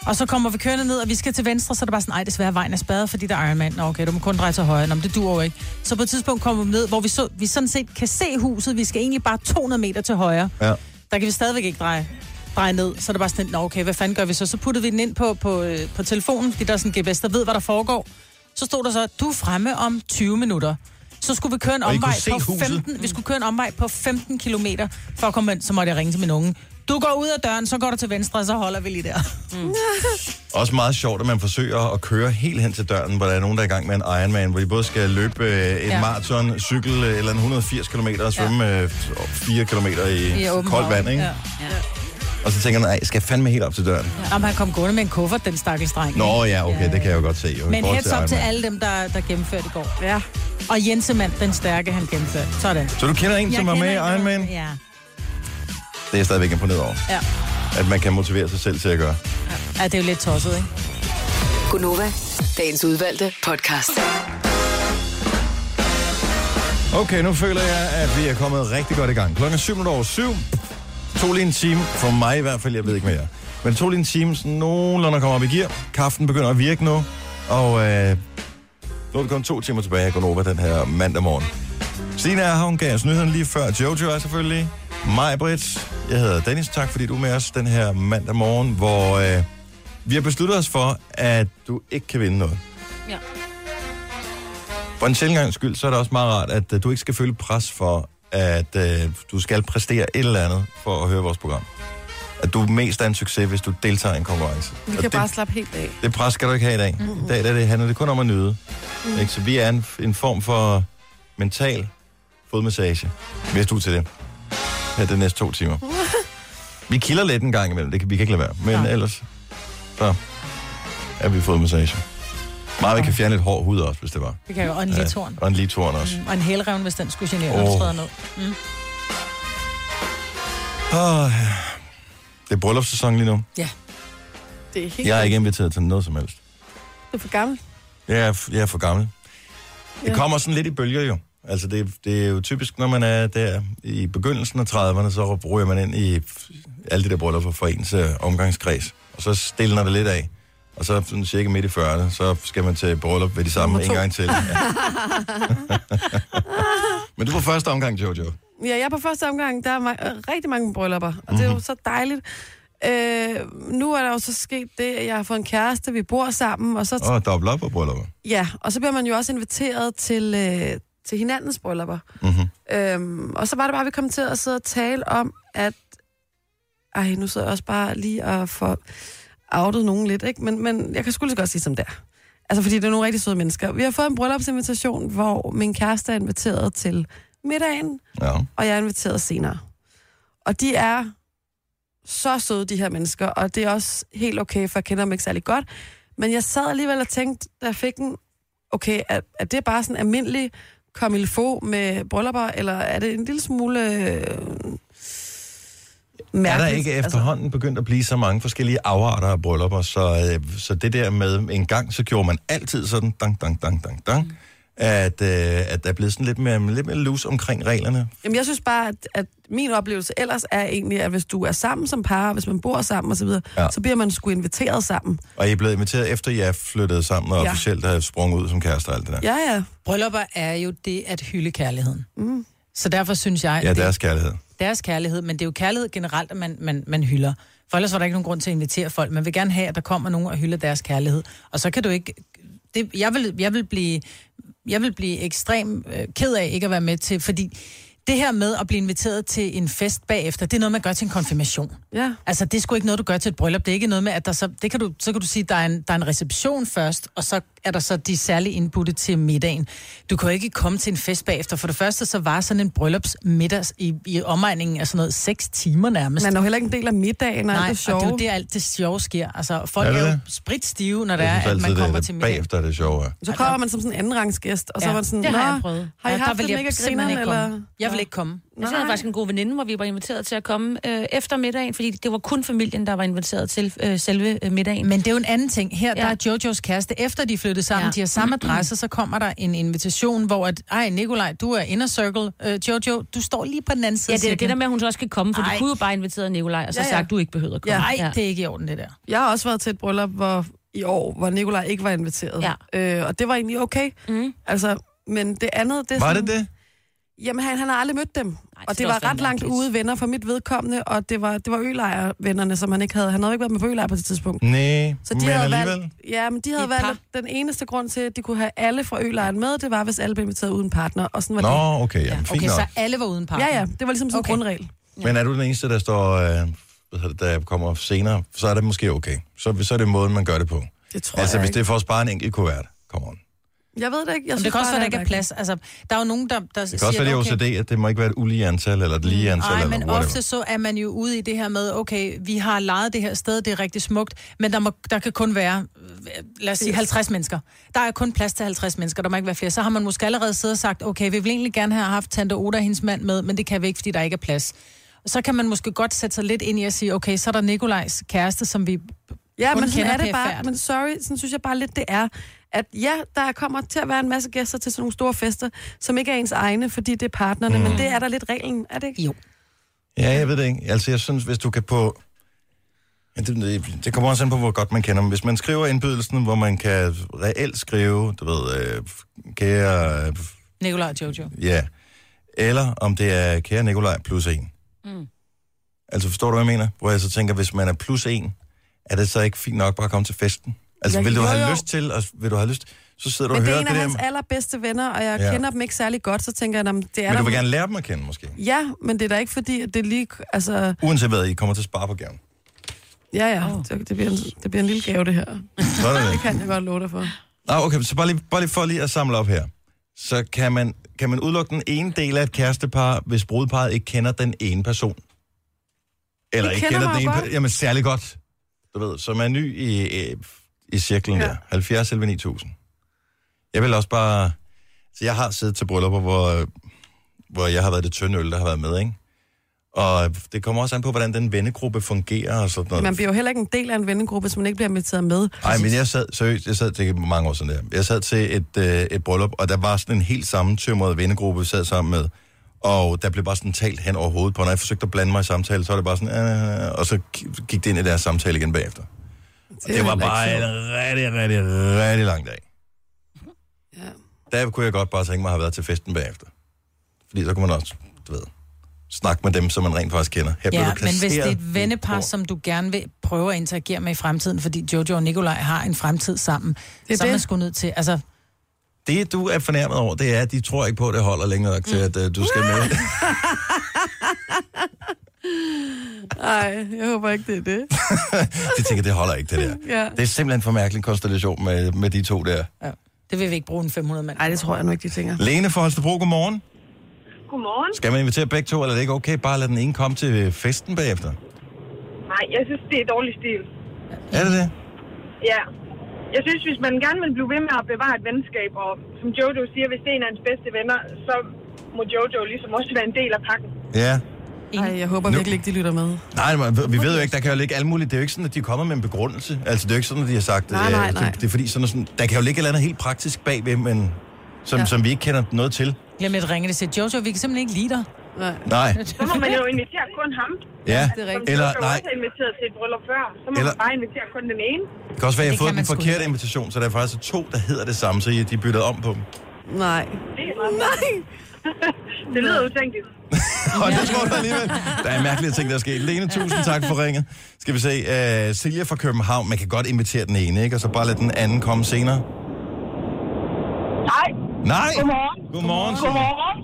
Og så kommer vi kørende ned, og vi skal til venstre, så er det bare sådan, nej, desværre vejen er spadet, fordi der er Ironman. Nå, okay, du må kun dreje til højre. Nå, men det duer jo ikke. Så på et tidspunkt kommer vi ned, hvor vi, så, vi sådan set kan se huset. Vi skal egentlig bare 200 meter til højre. Ja. Der kan vi stadigvæk ikke dreje, dreje ned. Så er det bare sådan, nå okay, hvad fanden gør vi så? Så puttede vi den ind på, på, øh, på telefonen, fordi der er sådan en GPS, der ved, hvad der foregår. Så stod der så, du er fremme om 20 minutter. Så skulle vi køre en omvej på huset? 15, vi skulle køre en omvej på 15 kilometer, for at komme ind, så måtte jeg ringe til min unge. Du går ud af døren, så går du til venstre, og så holder vi lige der. Også meget sjovt, at man forsøger at køre helt hen til døren, hvor der er nogen, der er i gang med en Ironman, hvor de både skal løbe øh, et ja. Ja. maraton, cykle øh, eller en 180 km og svømme ja. 4 km i, I koldt vand, ikke? Ja. Ja. Og så tænker man, nej, jeg skal fandme helt op til døren. Ja. Om han kom gående med en kuffert, den stakkels dreng. Nå ja, okay, det kan jeg jo godt se. Jo, Men heads up til alle dem, der, der gennemførte i går. Ja. Og Jensemand, den stærke, han gennemførte. Sådan. Så du kender en, som var med i Ironman? Ja. Det er jeg stadigvæk imponeret over. Ja. At man kan motivere sig selv til at gøre. ja, det er jo lidt tosset, ikke? Gunova, dagens udvalgte podcast. Okay, nu føler jeg, at vi er kommet rigtig godt i gang. Klokken er 7 minutter over 7. To lige en time, for mig i hvert fald, jeg ved ikke mere. Men to lige en time, sådan nogenlunde kommer op i gear. Kaften begynder at virke nu, og øh, nu er det kun to timer tilbage, jeg går over den her mandag morgen. Stine er her, hun gav os nyheden lige før. Jojo er selvfølgelig. Mig, Britt. Jeg hedder Dennis. Tak, fordi du er med os den her mandag morgen, hvor øh, vi har besluttet os for, at du ikke kan vinde noget. Ja. For en sjældent skyld, så er det også meget rart, at uh, du ikke skal føle pres for, at uh, du skal præstere et eller andet for at høre vores program. At du mest er en succes, hvis du deltager i en konkurrence. Vi Og kan det, bare slappe helt af. det pres skal du ikke have i dag. Mm-hmm. I dag der det handler det kun om at nyde. Mm. Ikke? Så vi er en, en form for mental fodmassage, hvis du er til det. Her de næste to timer. vi kilder lidt en gang imellem, det kan vi kan ikke lade være. Men Nej. ellers, så er vi fodmassage. Meget, vi kan fjerne lidt hård hud også, hvis det var. Det kan jo, og en litorn. Og en litorn også. Og en hælrevne, hvis den skulle genere, når Åh. du træder ned. Mm. Åh, ja. det er bryllupssæson lige nu. Ja. Det er helt Jeg er ikke inviteret til noget som helst. Du er for gammel. Jeg er, jeg er for gammel. Det Ja. kommer sådan lidt i bølger jo. Altså det, det er jo typisk, når man er der i begyndelsen af 30'erne, så ryger man ind i alle de der bryllupper for ens øh, omgangskreds. Og så stiller det lidt af. Og så sådan cirka midt i 40'erne, så skal man til bryllup ved de samme en gang til. Ja. Men du var første omgang, Jojo. Ja, jeg er på første omgang. Der er ma- øh, rigtig mange bryllupper, og det er jo så dejligt. Øh, nu er der jo så sket det, at jeg har fået en kæreste, vi bor sammen, og så, Åh, oh, dobbelt op på bryllupper. ja, og så bliver man jo også inviteret til, øh, til hinandens bryllupper. Mm-hmm. Øhm, og så var det bare, at vi kom til at sidde og tale om, at... Ej, nu sidder jeg også bare lige og få outet nogen lidt, ikke? Men, men jeg kan sgu lige godt sige som det er. Altså, fordi det er nogle rigtig søde mennesker. Vi har fået en bryllupsinvitation, hvor min kæreste er inviteret til middagen, Ja. og jeg er inviteret senere. Og de er så søde, de her mennesker, og det er også helt okay, for jeg kender dem ikke særlig godt. Men jeg sad alligevel og tænkte, da jeg fik den, okay, er, er det bare sådan almindelig faut med bryllupper, eller er det en lille smule øh, mærkeligt? Er der ikke efterhånden begyndt at blive så mange forskellige afarter af bryllupper, så, øh, så det der med en gang, så gjorde man altid sådan, dang, dang, dang, dang, dang, at, øh, at der er blevet sådan lidt mere, lidt mere loose omkring reglerne. Jamen, jeg synes bare, at, at min oplevelse ellers er egentlig, at hvis du er sammen som par, hvis man bor sammen osv., Ja. ja. så bliver man sgu inviteret sammen. Og I er blevet inviteret efter, I er flyttet sammen og Ja. officielt har sprunget ud som kærester og alt det der. Ja, ja. Bryllupper er jo det at hylde kærligheden. Mm. Så derfor synes jeg, Ja, det deres kærlighed. deres kærlighed, men det er jo kærlighed generelt, at man, man, man hylder. For ellers var der ikke nogen grund til at invitere folk. Man vil gerne have, at der kommer nogen og hylder deres kærlighed. Og så kan du ikke... Det, jeg, vil, jeg, vil blive, jeg vil blive ekstrem øh, ked af ikke at være med til, fordi det her med at blive inviteret til en fest bagefter, det er noget, man gør til en konfirmation. Ja. Altså, det er sgu ikke noget, du gør til et bryllup. Det er ikke noget med, at der så... Det kan du, så kan du sige, at der er, en, der er en reception først, og så er der så de særlige indbudte til middagen. Du kan jo ikke komme til en fest bagefter. For det første, så var sådan en bryllupsmiddag i, i omegningen af sådan noget seks timer nærmest. Man er jo heller ikke en del af middagen, og Nej, det sjove. og det er jo der alt det sjove sker. Altså, folk Er er, det er jo det? spritstive, når det er, at man kommer det til er middag. bagefter er det sjove. er. Så kommer man som sådan en andenrangsgæst, og så Ja, var man sådan, det har Nå, jeg prøvet. har I Ja, der haft vil det mega grineren, eller? komme. Jeg vil ikke komme. Jeg havde faktisk en god veninde, hvor vi var inviteret til at komme øh, efter middagen, fordi det var kun familien, der var inviteret til øh, selve øh, middagen. Men det er jo en anden ting. Her der Ja. er Jojos kæreste, efter de flyttede sammen, Ja. ja. de har samme adresse, så kommer der en invitation, hvor at, ej Nikolaj, du er inner circle, øh, Jojo, du står lige på den anden side ja, det er det der med, at hun så også skal komme, for Ej. du kunne jo bare invitere Nikolaj, og så Ja, ja, ja. sagt, du ikke behøvede at komme. Nej, det er ikke i orden, det der. Jeg har også været til et bryllup hvor, i år, hvor Nikolaj ikke var inviteret. Ja. Øh, og det var egentlig okay. Mm. Altså, men det andet, det er Var sådan, det det? Jamen, han, han har aldrig mødt dem. Nej, og det det var ret langt mærkeligt. ude venner for mit vedkommende, og det var, det var ølejrvennerne, som han ikke havde. Han havde ikke været med på ølejr på det tidspunkt. Nej, Så de men havde alligevel. valgt, ja, men de havde valgt, den eneste grund til, at de kunne have alle fra ølejren med, det var, hvis alle blev inviteret uden partner. Og sådan var det. Nå, okay, jamen, fint Okay, nok. så alle var uden partner. Ja, ja, det var ligesom sådan en Okay. grundregel. Men er du den eneste, der står, øh, det, der kommer senere, så er det måske okay. Så, så er det måden, man gør det på. Det tror Altså, jeg hvis ikke. det er for at spare en enkelt kuvert, come on. Jeg ved det ikke. Jeg synes det kan også være, der ikke er plads. Altså, der er jo nogen, der, der Det kan også være, det OCD, at det må ikke være et ulige antal, eller et lige antal, Nej, men whatever. ofte så er man jo ude i det her med, okay, vi har lejet det her sted, det er rigtig smukt, men der, må, der kan kun være, lad os sige, 50 mennesker. Der er kun plads til 50 mennesker, der må ikke være flere. Så har man måske allerede siddet og sagt, okay, vi vil egentlig gerne have haft Tante Oda og hendes mand med, men det kan vi ikke, fordi der ikke er plads. Og så kan man måske godt sætte sig lidt ind i at sige, okay, så er der Nikolajs kæreste, som vi Ja, men sådan er det bare. Men sorry, sådan synes jeg bare lidt, det er. At ja, der kommer til at være en masse gæster til sådan nogle store fester, som ikke er ens egne, fordi det er partnerne, mm. men det er der lidt reglen, er det ikke? Jo. Ja, jeg ved det ikke. Altså, jeg synes, hvis du kan på... Ja, det, det- det kommer også an på, hvor godt man kender dem. Hvis man skriver indbydelsen, hvor man kan reelt skrive, du ved, øh, kære... Øh, Nikolaj og Jojo. ja. Eller om det er kære Nikolaj plus en. Mm. Altså, forstår du, hvad jeg mener? Hvor jeg så tænker, hvis man er plus en, er det så ikke fint nok bare at komme til festen? Altså, Ja, vil du jo, have jo. lyst til, og vil du have lyst, så sidder du Men og det er hører en det af der. hans allerbedste venner, og jeg Ja. kender dem ikke særlig godt, så tænker jeg, at det er Men der... du vil gerne lære dem at kende, måske. Ja, men det er da ikke fordi, at det lige... Altså, Uanset hvad, I kommer til at spare på gaven. ja, ja, oh. det, det, bliver en, det bliver en lille gave, det her. Så er det det. Det kan jeg godt love dig for. Nå, okay, så bare lige, bare lige for lige at samle op her. Så kan man, kan man udelukke den ene del af et kærestepar, hvis brudeparret ikke kender den ene person? Eller Vi ikke kender kender den ene godt. Jamen, særlig godt. Du ved, som er ny i, i, i cirklen ja. Der. 70 11 9000. Jeg vil også bare... Så jeg har siddet til bryllupper, hvor, hvor jeg har været det tynde øl, der har været med, ikke? Og det kommer også an på, hvordan den vennegruppe fungerer og sådan noget. Man bliver jo heller ikke en del af en vennegruppe, som man ikke bliver inviteret med. Nej, men jeg sad, seriøst, jeg sad til mange år siden der. Jeg sad til et, øh, et bryllup, og der var sådan en helt sammentømret vennegruppe, vi sad sammen med. Og der blev bare sådan talt hen over hovedet på. Når jeg forsøgte at blande mig i samtalen, så var det bare sådan, øh, og så gik det ind i deres samtale igen bagefter. Og det var bare en rigtig, rigtig, rigtig lang dag. Ja. Der kunne jeg godt bare tænke mig at have været til festen bagefter. Fordi så kunne man også, du ved, snakke med dem, som man rent faktisk kender. Her blev Ja, du men hvis det er et vennepar, som du gerne vil prøve at interagere med i fremtiden, fordi Jojo og Nikolaj har en fremtid sammen, er så er man det. sgu nødt til, altså, Det, du er fornærmet over, det er, at de tror ikke på, at det holder længere nok til, at uh, du skal med. Ej, jeg håber ikke, det er det. de tænker, det holder ikke, det der. Ja. Det er simpelthen for mærkelig konstellation med, med de to der. ja, det vil vi ikke bruge en 500 mand. Nej, det tror jeg nu ikke, de tænker. Lene fra Holstebro, godmorgen. Godmorgen. Skal man invitere begge to, eller er det ikke okay bare at lade den ene komme til festen bagefter? Nej, jeg synes, det er dårlig stil. Er det det? Ja. Jeg synes, hvis man gerne vil blive ved med at bevare et venskab, og som Jojo siger, hvis det er en af hans bedste venner, så må Jojo ligesom også være en del af pakken. Ja. Nej, jeg håber Nu- virkelig ikke, de lytter med. Nej, man, vi ved jo ikke, der kan jo ligge alt muligt. Det er jo ikke sådan, at de er kommet med en begrundelse. Altså, det er jo ikke sådan, at de har sagt, Nej, nej, øh, nej. Det, det er fordi, sådan, sådan, der kan jo ligge et eller andet helt praktisk bagved, men som, ja. Som vi ikke kender noget til. Glem lidt ringe det til Jojo, vi kan simpelthen ikke lide dig. Nej. Nej, Så må man jo invitere kun ham. ja. Det er rigtigt. Eller, nej, også har inviteret til et bryllup før. Så må Eller- man bare invitere kun den ene. det kan også være, at jeg har fået den forkerte ikke. invitation, så der er faktisk to, der hedder det samme, så de er byttet om på dem. Nej. Det er meget Nej. det lyder utænkeligt. Og det tror du alligevel. Der er mærkelige ting, der er sket. Lene, tusind tak for ringet. Skal vi se, uh, Silja fra København, man kan godt invitere den ene, ikke? Og så bare lade den anden komme senere. Nej. Nej! Godmorgen. Godmorgen. Godmorgen.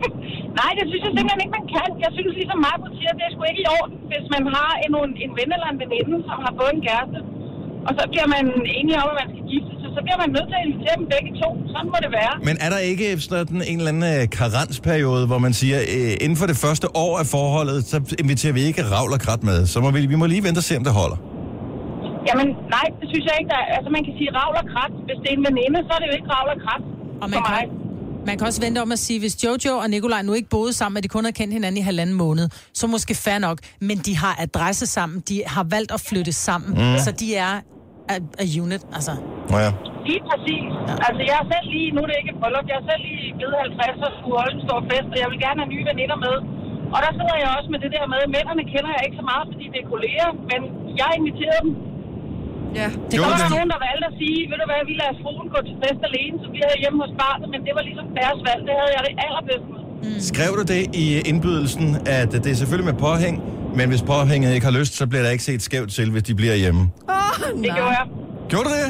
Nej, det synes jeg simpelthen ikke, man kan. Jeg synes ligesom mig på siger, det er sgu ikke i orden, hvis man har en, en ven eller en veninde, som har fået en kæreste, og så bliver man enige om, at man skal gifte sig, så bliver man nødt til at invitere dem begge to. Sådan må det være. Men er der ikke sådan en eller anden øh, karensperiode, hvor man siger, øh, inden for det første år af forholdet, så inviterer vi ikke ravl og krat med. Så må vi, vi må lige vente og se, om det holder. Jamen, nej, det synes jeg ikke. Der er. Altså, man kan sige ravl og krat. Hvis det er en veninde, så er det jo ikke ravl og krat. Og man for mig. kan, man kan også vente om at sige, hvis Jojo og Nikolaj nu ikke boede sammen, og de kun har kendt hinanden i halvanden måned, så måske fair nok. Men de har adresse sammen, de har valgt at flytte sammen, mm. så de er a, a unit, altså. Nå ja. Lige præcis. Ja. Altså, jeg er selv lige, nu er det ikke et bryllup, jeg er selv lige blevet 50 og skulle holde en stor fest, og jeg vil gerne have nye veninder med. Og der sidder jeg også med det der med, at mændene kender jeg ikke så meget, fordi det er kolleger, men jeg inviterede dem. Ja. Det Så var der nogen, der valgte at sige, ved du hvad, vi lader fruen gå til fest alene, så bliver jeg hjemme hos barnet, men det var ligesom deres valg. Det havde jeg det allerbedst med. Skrev du det i indbydelsen, at det er selvfølgelig med påhæng, men hvis påhænget ikke har lyst, så bliver der ikke set skævt til, hvis de bliver hjemme. Det gjorde jeg. Gjorde du det?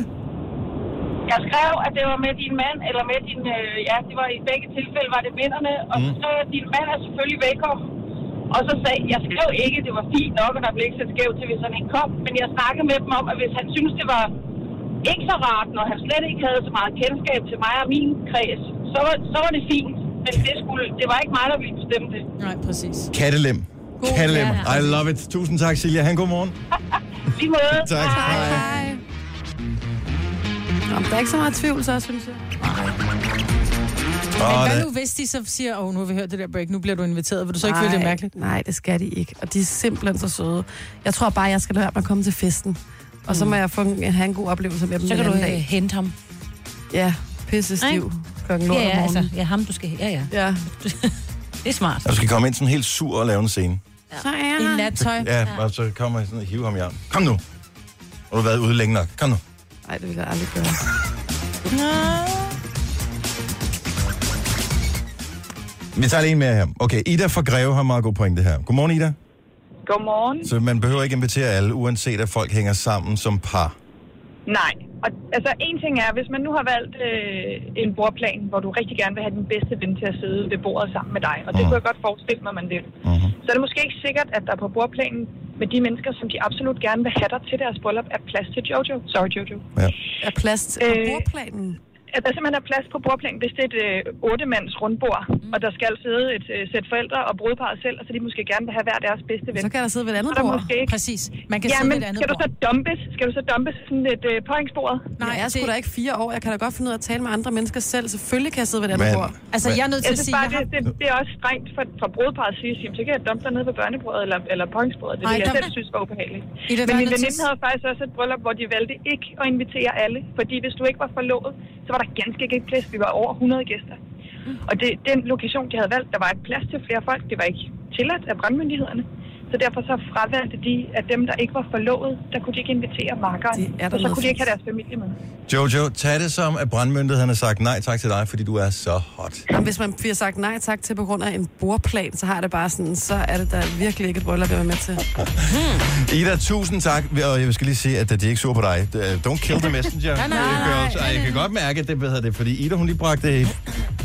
Jeg skrev, at det var med din mand, eller med din, øh, ja, det var i begge tilfælde, var det vennerne, og så skrev jeg, at din mand er selvfølgelig velkommen. Og så sagde jeg skrev ikke, det var fint nok, og der blev ikke set skævt til, hvis han ikke kom, men jeg snakkede med dem om, at hvis han synes det var ikke så rart, når han slet ikke havde så meget kendskab til mig og min kreds, så var, så var det fint. Men det, skulle, det var ikke mig, der ville bestemme det. Nej, præcis. Kattelem. Kattelem. ja. I love it. Tusind tak, Silja. Han god morgen. Lige måde. Tak. Hej. Hej. Nå, men der er ikke så meget tvivl, så synes jeg. Men hvad nu, hvis de så siger, åh, oh, nu har vi hørt det der break, nu bliver du inviteret, vil du så ikke føle det mærkeligt? Nej, det skal de ikke. Og de er simpelthen så søde. Jeg tror bare, jeg skal lade være med at komme til festen. Og så må jeg få en, have en god oplevelse med dem Så kan du anden øh, dag. hente ham. Ja, pisse stiv. Klokken Ja, lort om ja, morgenen. altså, ja, ham du skal... Ja, ja. Ja. Det er smart. Og du skal komme ind sådan helt sur og lave en scene. Så er I nattøj? Ja, og så kommer jeg sådan og hiver ham i armen. Kom nu. Og du har været ude længe nok. Kom nu. Nej, det vil jeg aldrig gøre. Vi tager lige en mere her. Okay, Ida fra Greve har meget god pointe her. Godmorgen, Ida. Godmorgen. Så man behøver ikke invitere alle, uanset at folk hænger sammen som par. Nej, og altså en ting er, hvis man nu har valgt øh, en bordplan, hvor du rigtig gerne vil have din bedste ven til at sidde ved bordet sammen med dig, og det Mhm. kunne jeg godt forestille mig, man vil, Mhm. så er det måske ikke sikkert, at der på bordplanen med de mennesker, som de absolut gerne vil have dig til deres bryllup, er plads til Jojo. Sorry, Jojo. Ja. Er plads til øh, bordplanen? At der simpelthen er plads på bordplanen, hvis det er et øh, otte-mands rundbord, mm. og der skal sidde et øh, sæt forældre og brudparret selv, og så de måske gerne vil have hver deres bedste ven. Så kan der sidde ved et andet er bord. Måske ikke. Præcis. Man kan ja, sidde men ved et andet skal du så dumpes? Skal du så dumpes sådan et øh, påhængsbord? Nej, jeg er sgu da ikke fire år. Jeg kan da godt finde ud af at tale med andre mennesker selv. Selvfølgelig kan jeg sidde ved et andet Men- bord. Altså, jeg er nødt til Jeg at sige, bare, jeg det, har... det, det, er også strengt for, for brudparret at sige, at så kan jeg dumpe dig nede ved børnebordet eller, eller påhængsbordet. Det Ej, jeg der- selv synes var ubehageligt. Der Men min veninde havde faktisk også et bryllup, hvor de valgte ikke at invitere alle. Fordi hvis du ikke var forlovet, så var der ganske ikke plads. Vi var over 100 gæster. Og det, den lokation, de havde valgt, der var ikke plads til flere folk. Det var ikke tilladt af brandmyndighederne. Så derfor så fravalgte de, at dem, der ikke var forlovet, der kunne de ikke invitere markeren. Det er der Og så kunne de ikke have deres familie med. Jojo, tag det som, at brandmyndigheden har sagt nej tak til dig, fordi du er så hot. Jamen, hvis man bliver sagt nej tak til på grund af en bordplan, så har det bare sådan, så er det da virkelig ikke et bryllup, jeg vil med til. Ida, tusind tak. Og jeg skal lige sige, at de er ikke sur på dig. Don't kill the messenger. Nej, nej, nej, girls. Ej, jeg kan godt mærke, at det, hvad hedder det, fordi Ida, hun lige bragte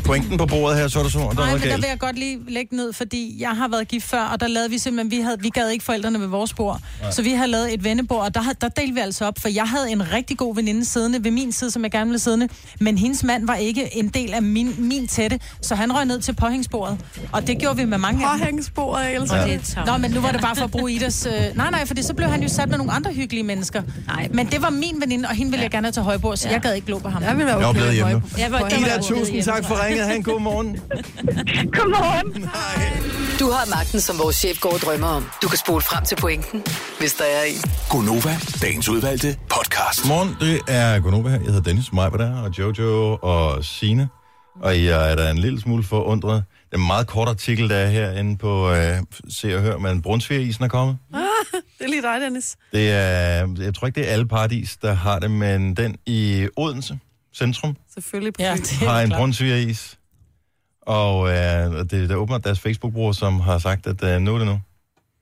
pointen på bordet her, så er der så, der er Nej, men der vil jeg godt lige lægge ned, fordi jeg har været gift før, og der lavede vi simpelthen, vi, havde, vi gad ikke forældrene ved vores bord. Så vi har lavet et vennebord, og der, havde- der delte vi altså op, for jeg havde en rigtig god veninde siddende ved min side, som jeg gerne ville siddende, men hendes mand var ikke en del af min, min tætte, så han røg ned til påhængsbordet. Og det gjorde vi med mange. Påhængsbordet, jeg elsker Og det. Nå, men nu var det bare for at bruge Idas... Øh... Nej, nej, for så blev han jo sat med nogle andre hyggelige mennesker. Nej. Men det var min veninde, og hende ville jeg gerne have til højbord, så Ja. jeg gad ikke glo på ham. Jeg vil være Jeg var okay blevet med hjemme Jeg var- der var- Ida, jeg tusind tak for jeg. ringet. Ha' en god morgen. Godmorgen! Du har magten, som vores chef går og drømmer om. Du kan spole frem til pointen, hvis der er en. Gonova, dagens udvalgte podcast. Morgen, det er Gunova her. Jeg hedder Dennis, mig der, og Jojo og Sine. Og jeg er da en lille smule forundret. Det er en meget kort artikel, der er herinde på øh, Se og Hør, men Brunsvigerisen er kommet. Det er lige dig, Dennis. Det er, jeg tror ikke, det er alle paradis, der har det, men den i Odense centrum Selvfølgelig på Ja, det har en brunsvigeris. Og øh, det, der er åbenbart deres Facebook-bruger, som har sagt, at øh, nu er det nu.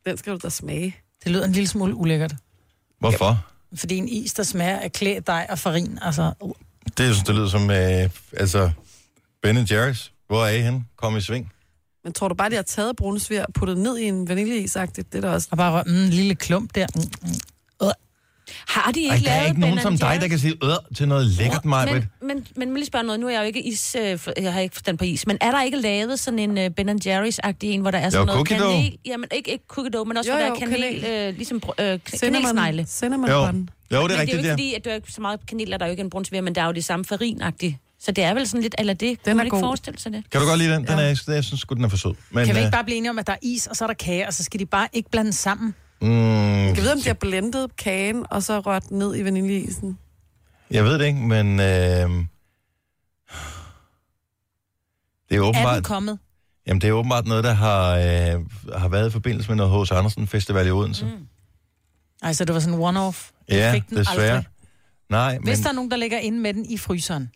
Den skal du da smage. Det lyder en lille smule ulækkert. Hvorfor? Fordi en is, der smager af klæ, dej og farin, altså... Uh. Det, jeg synes, det lyder som, øh, altså, Ben Jerry's. Hvor er I henne? Kom i sving. Men tror du bare, de har taget brunsvir og puttet ned i en vaniljeis -agtigt? Det er da også... Og bare mm, en lille klump der. Mm, mm. Har de ikke Ej, der er lavet ikke nogen Ben som dig, Jerry's? der kan sige øh til noget lækkert, mig. Men, men, men må lige spørge noget. Nu er jeg jo ikke is, øh, for- jeg har ikke forstand på is, men er der ikke lavet sådan en uh, Ben Jerry's-agtig en, hvor der er sådan noget cookie dough. kanel? Jamen ikke, ikke cookie dough, men også Jo, hvor der jo, er kanel, kanel. øh, ligesom br- øh, k- kanelsnegle. Cinnamon Jo, bun. jo, det er men det er jo rigtigt, ikke fordi, at der er ikke så meget kanel, er der jo ikke en brunsviger, men der er jo det samme farinagtigt. Så det er vel sådan lidt, eller det. Kunne Den man er ikke god. forestille sig det? Kan du godt lide den? den er, jeg, synes sgu, den er for sød. Men, Kan vi øh, ikke bare blive enige om, at der er is, og så er der kage, og så skal de bare ikke blande sammen? Mm, Jeg ved, om de har blendet kagen, og så rørt ned i vaniljeisen. jeg ved det ikke, men... Øh, det er Er den åbenbart, kommet? jamen, det er åbenbart noget, der har, øh, har været i forbindelse med noget H.C. Andersen Festival i Odense. Mm. Ej, så det var sådan en one-off. Du Ja, fik den desværre. aldrig. Nej, men Hvis der er nogen, der ligger inde med den i fryseren,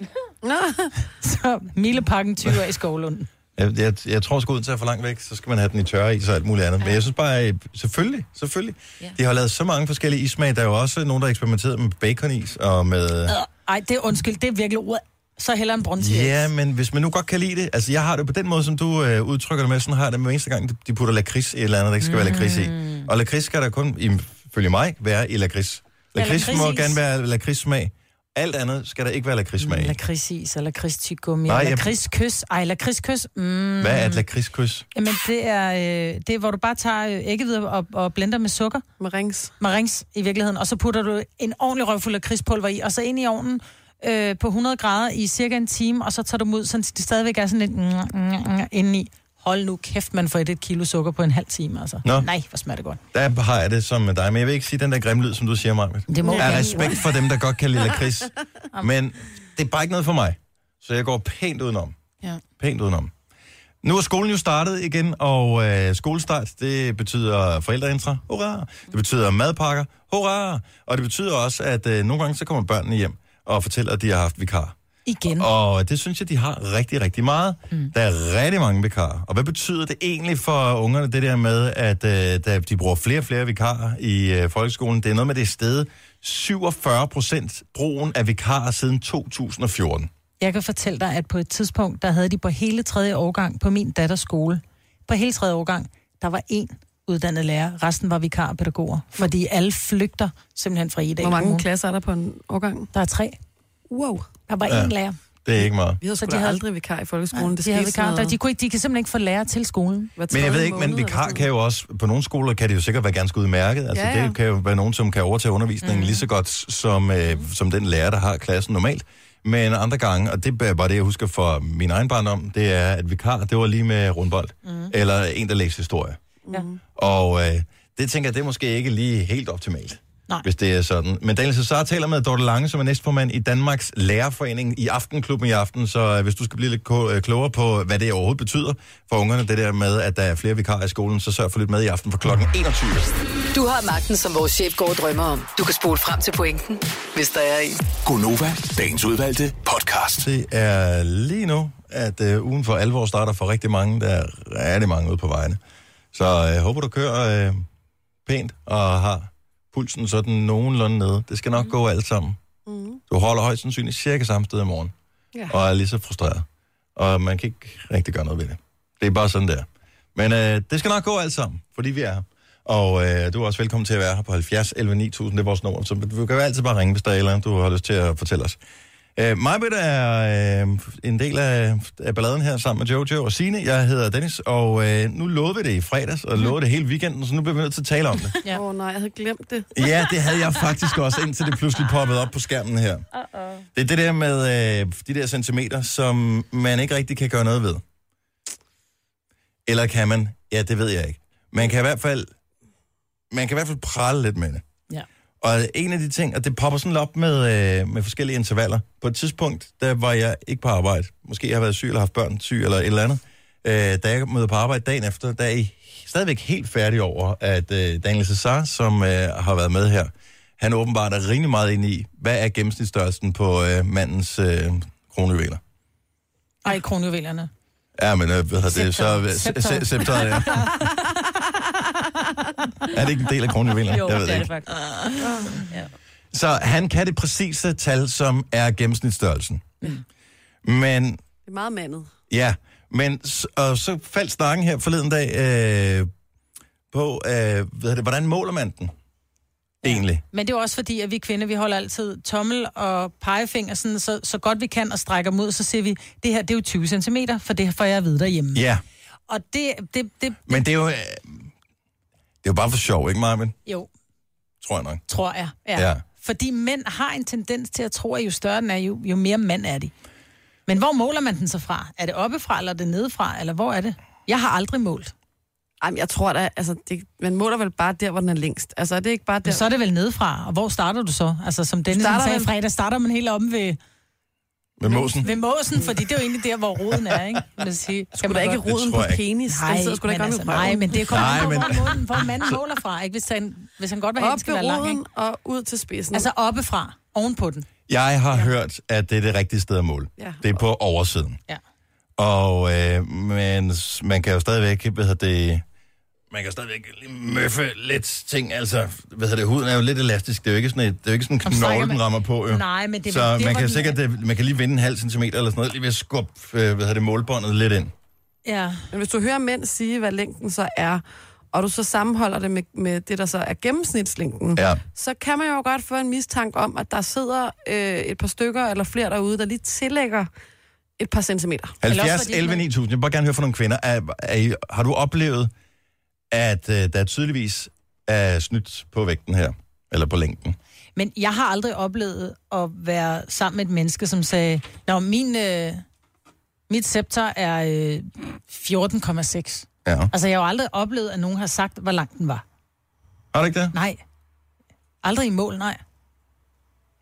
så milepakken 20 af i Skovlunden. Jeg, jeg, jeg tror, at Odense er for langt væk, så skal man have den i tørre is og alt muligt andet. Men jeg synes bare, øh, selvfølgelig, selvfølgelig. Ja. De har lavet så mange forskellige ismag. Der er jo også nogen, der har eksperimenteret med baconis og med... Ej, det er undskyld, det er virkelig ordet. Så heller en brunsviger. Ja, men hvis man nu godt kan lide det... Altså, jeg har det på den måde, som du øh, udtrykker det med, sådan har jeg det med eneste gang, de putter lakrids i et eller andet, der ikke skal være lakrids i. Og lakrids skal der kun, ifølge mig, være i lakrids. Lakrids må lakridsis. gerne være lakridssmag. Alt andet skal der ikke være lakridssmag i. Lakridsis og lakridstyggummi Nej, jeg- lakridskys. Ej, lakridskys. Mm. Hvad er et lakridskys? Jamen, det er, øh, det er, hvor du bare tager øh, æggehvide og, og blender med sukker, Med rings. marings i virkeligheden, og så putter du en ordentlig røvfuld af krispulver i, og så ind i ovnen øh, på 100 grader i cirka en time, og så tager du dem ud, så det stadigvæk er sådan lidt mm, mm, mm, indeni. Hold nu kæft, man får et, et kilo sukker på en halv time, altså. Nå. Nej, hvor smager det godt. Der har jeg det som med dig, men jeg vil ikke sige den der grimme lyd, som du siger, Marvind. Det må Jeg gerne. respekt for dem, der godt kan lide lakrids. Men det er bare ikke noget for mig. Så jeg går pænt udenom. Ja. Pænt udenom. Nu er skolen jo startet igen, og øh, skolestart, det betyder forældreintra, hurra! Det betyder madpakker, hurra! Og det betyder også, at øh, nogle gange så kommer børnene hjem og fortæller, at de har haft vikar. Igen. Og det synes jeg, de har rigtig, rigtig meget. Mm. Der er rigtig mange vikarer. Og hvad betyder det egentlig for ungerne, det der med, at øh, de bruger flere og flere vikarer i øh, folkeskolen? Det er noget med det sted 47 procent brugen af vikarer siden 2014. Jeg kan fortælle dig, at på et tidspunkt, der havde de på hele tredje årgang på min datters skole, på hele tredje årgang, der var én uddannet lærer. Resten var vikarpædagoger, fordi alle flygter simpelthen fra Ida Hvor mange klasser er der på en årgang? Der er tre. Wow. Der var Ja. én lærer. Det er ikke meget. Vi havde Så de havde- aldrig vikar i folkeskolen. Det de, havde vikar, der, de, kunne ikke, de kan simpelthen ikke få lærer til skolen. Men jeg ved ikke, men vikar kan jo også, på nogle skoler kan det jo sikkert være ganske udmærket. Altså Ja, ja. det kan jo være nogen, som kan overtage undervisningen mm. lige så godt som, øh, som den lærer, der har klassen normalt. Men andre gange, og det er bare det, jeg husker fra min egen barndom, det er, at vikar, det var lige med rundbold. Mm. Eller en, der læste historie. Ja. Og øh, det tænker jeg, det er måske ikke lige helt optimalt. Nej. Hvis det er sådan. Men Daniel Cesar taler med Dorte Lange, som er næstformand i Danmarks Lærerforening i Aftenklubben i aften. Så øh, hvis du skal blive lidt øh, klogere på, hvad det overhovedet betyder for ungerne, det der med, at der er flere vikarer i skolen, så sørg for lidt med i aften for klokken 21. Du har magten, som vores chef går og drømmer om. Du kan spole frem til pointen, hvis der er en. Gonova, dagens udvalgte podcast. Det er lige nu, at øh, ugen for alvor starter for rigtig mange. Der er rigtig mange ude på vejene. Så jeg øh, håber, du kører øh, pænt og har pulsen sådan nogenlunde nede. Det skal nok mm. gå alt sammen. Mm. Du holder højst sandsynligt cirka samme sted i morgen. Ja. Og er lige så frustreret. Og man kan ikke rigtig gøre noget ved det. Det er bare sådan der. Men øh, det skal nok gå alt sammen, fordi vi er her. Og øh, du er også velkommen til at være her på 70 11 9000, det er vores nummer. Så du kan altid bare ringe, hvis der er eller andet, du har lyst til at fortælle os. Øh, Majbet er øh, en del af, af balladen her sammen med Jojo og Sine. Jeg hedder Dennis, og øh, nu lovede vi det i fredags, og lovede det hele weekenden, så nu bliver vi nødt til at tale om det. Åh ja. oh, nej, jeg havde glemt det. Ja, det havde jeg faktisk også, indtil det pludselig poppede op på skærmen her. Uh-oh. Det er det der med øh, de der centimeter, som man ikke rigtig kan gøre noget ved. Eller kan man? Ja, det ved jeg ikke. Man kan i hvert fald, man kan i hvert fald prale lidt med det. Og en af de ting, og det popper sådan op med, øh, med forskellige intervaller. På et tidspunkt, der var jeg ikke på arbejde. Måske jeg har været syg, eller haft børn syg, eller et eller andet. Øh, da jeg mødte på arbejde dagen efter, der er I stadigvæk helt færdig over, at øh, Daniel Cesar, som øh, har været med her, han åbenbart er rimelig meget inde i, hvad er gennemsnitsstørrelsen på øh, mandens øh, kronjuveler. Ej, kronjuvelerne. Ja, men øh, hvad hedder det? Så, Scepteret. se- scepteret, ja. er det ikke en del af kronjuvelerne? Jo, jeg ved det er ikke. det faktisk. Ja. Så han kan det præcise tal, som er gennemsnitsstørrelsen. Men Det er meget mandet. Ja, men s- og så faldt snakken her forleden dag øh, på, øh, hvad hedder det, hvordan måler man den egentlig? Men det er jo også fordi, at vi kvinder, vi holder altid tommel og pegefinger sådan, så, så godt vi kan og strækker mod, så siger vi, det her det er jo 20 cm, for det får jeg at vide derhjemme. Ja, Og det, det, det, men det er jo, øh, det er jo bare for sjov, ikke Marvin? jo, Tror jeg nok. tror jeg. Ja. Ja. Fordi mænd har en tendens til at tro, at jo større den er, jo, jo mere mand er de. Men hvor måler man den så fra? Er det oppefra, eller er det nedefra, eller hvor er det? Jeg har aldrig målt. Jamen, jeg tror da, altså, det, man måler vel bare der, hvor den er længst. Altså, er det ikke bare der? Men så er det vel nedefra, og hvor starter du så? Altså, som Dennis Starter sagde i fredag, starter man helt om ved, Med måsen? ved måsen, fordi det er jo egentlig der, hvor roden er, ikke? Vil jeg sige. Skulle da ikke roden på penis? Nej, den sidder sgu da men ikke altså, nej, men det kommer Nej, an på, men- hvor, måden, hvor manden måler fra, ikke? Hvis han, hvis han godt vil den skal være lang, roden ikke? og ud til spidsen. Altså oppefra, ovenpå den. Jeg har ja. hørt, at det er det rigtige sted at måle. Ja. Det er på oversiden. Ja. Og øh, men man kan jo stadigvæk, hvad hedder det, man kan stadigvæk lige møffe lidt ting, altså, hvad hedder det, huden er jo lidt elastisk, det er jo ikke sådan, et, det er jo ikke sådan en knogle, den rammer på, jo. Nej, men det er Så det man kan sikkert, det, man kan lige vinde en halv centimeter eller sådan noget, lige ved at skubbe, øh, hvad hedder det, målbåndet lidt ind. Ja. Men hvis du hører mænd sige, hvad længden så er, og du så sammenholder det med, med det, der så er gennemsnitslængden, Ja. så kan man jo godt få en mistanke om, at der sidder øh, et par stykker eller flere derude, der lige tillægger et par centimeter. 70, fordi 11, man- 9000. Jeg vil bare gerne høre fra nogle kvinder. Er, er I, har du oplevet, at øh, der tydeligvis er snydt på vægten her? Eller på længden? Men jeg har aldrig oplevet at være sammen med et menneske, som sagde, Nå, min, øh, mit scepter er øh, 14,6. Ja. Altså, jeg har jo aldrig oplevet, at nogen har sagt, hvor lang den var. Har du ikke det? Nej. Aldrig i mål, nej.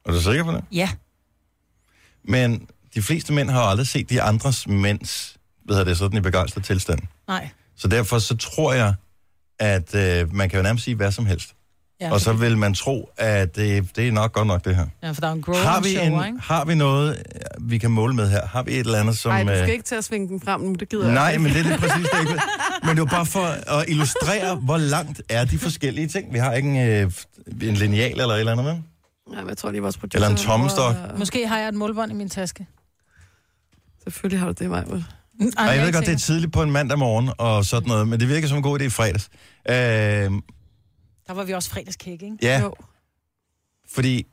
Er du sikker på det? Ja. Men de fleste mænd har jo aldrig set de andres mænds, hvad hedder det, sådan i begejstret tilstand. Nej. Så derfor så tror jeg, at øh, man kan jo nærmest sige hvad som helst. Ja, Og så vil man tro, at det, det er nok godt nok det her. Ja, for der er en Har vi, show, en, ikke? har vi noget, øh, vi kan måle med her? Har vi et eller andet, som... Nej, du skal øh, ikke til at svinge den frem nu, det gider jeg Nej, ikke. men det er det præcis det ikke. Men det var bare for at illustrere, hvor langt er de forskellige ting. Vi har ikke en, øh, en lineal eller et eller andet med. Nej, men jeg tror lige, vores producer... Eller en tommestok. Måske har jeg et målbånd i min taske. Selvfølgelig har du det, Maja. Og jeg ved godt, det er tidligt på en mandag morgen og sådan noget, men det virker som en god idé i fredags. Øh, Der var vi også fredagskæk, ikke? ja, Jo. fordi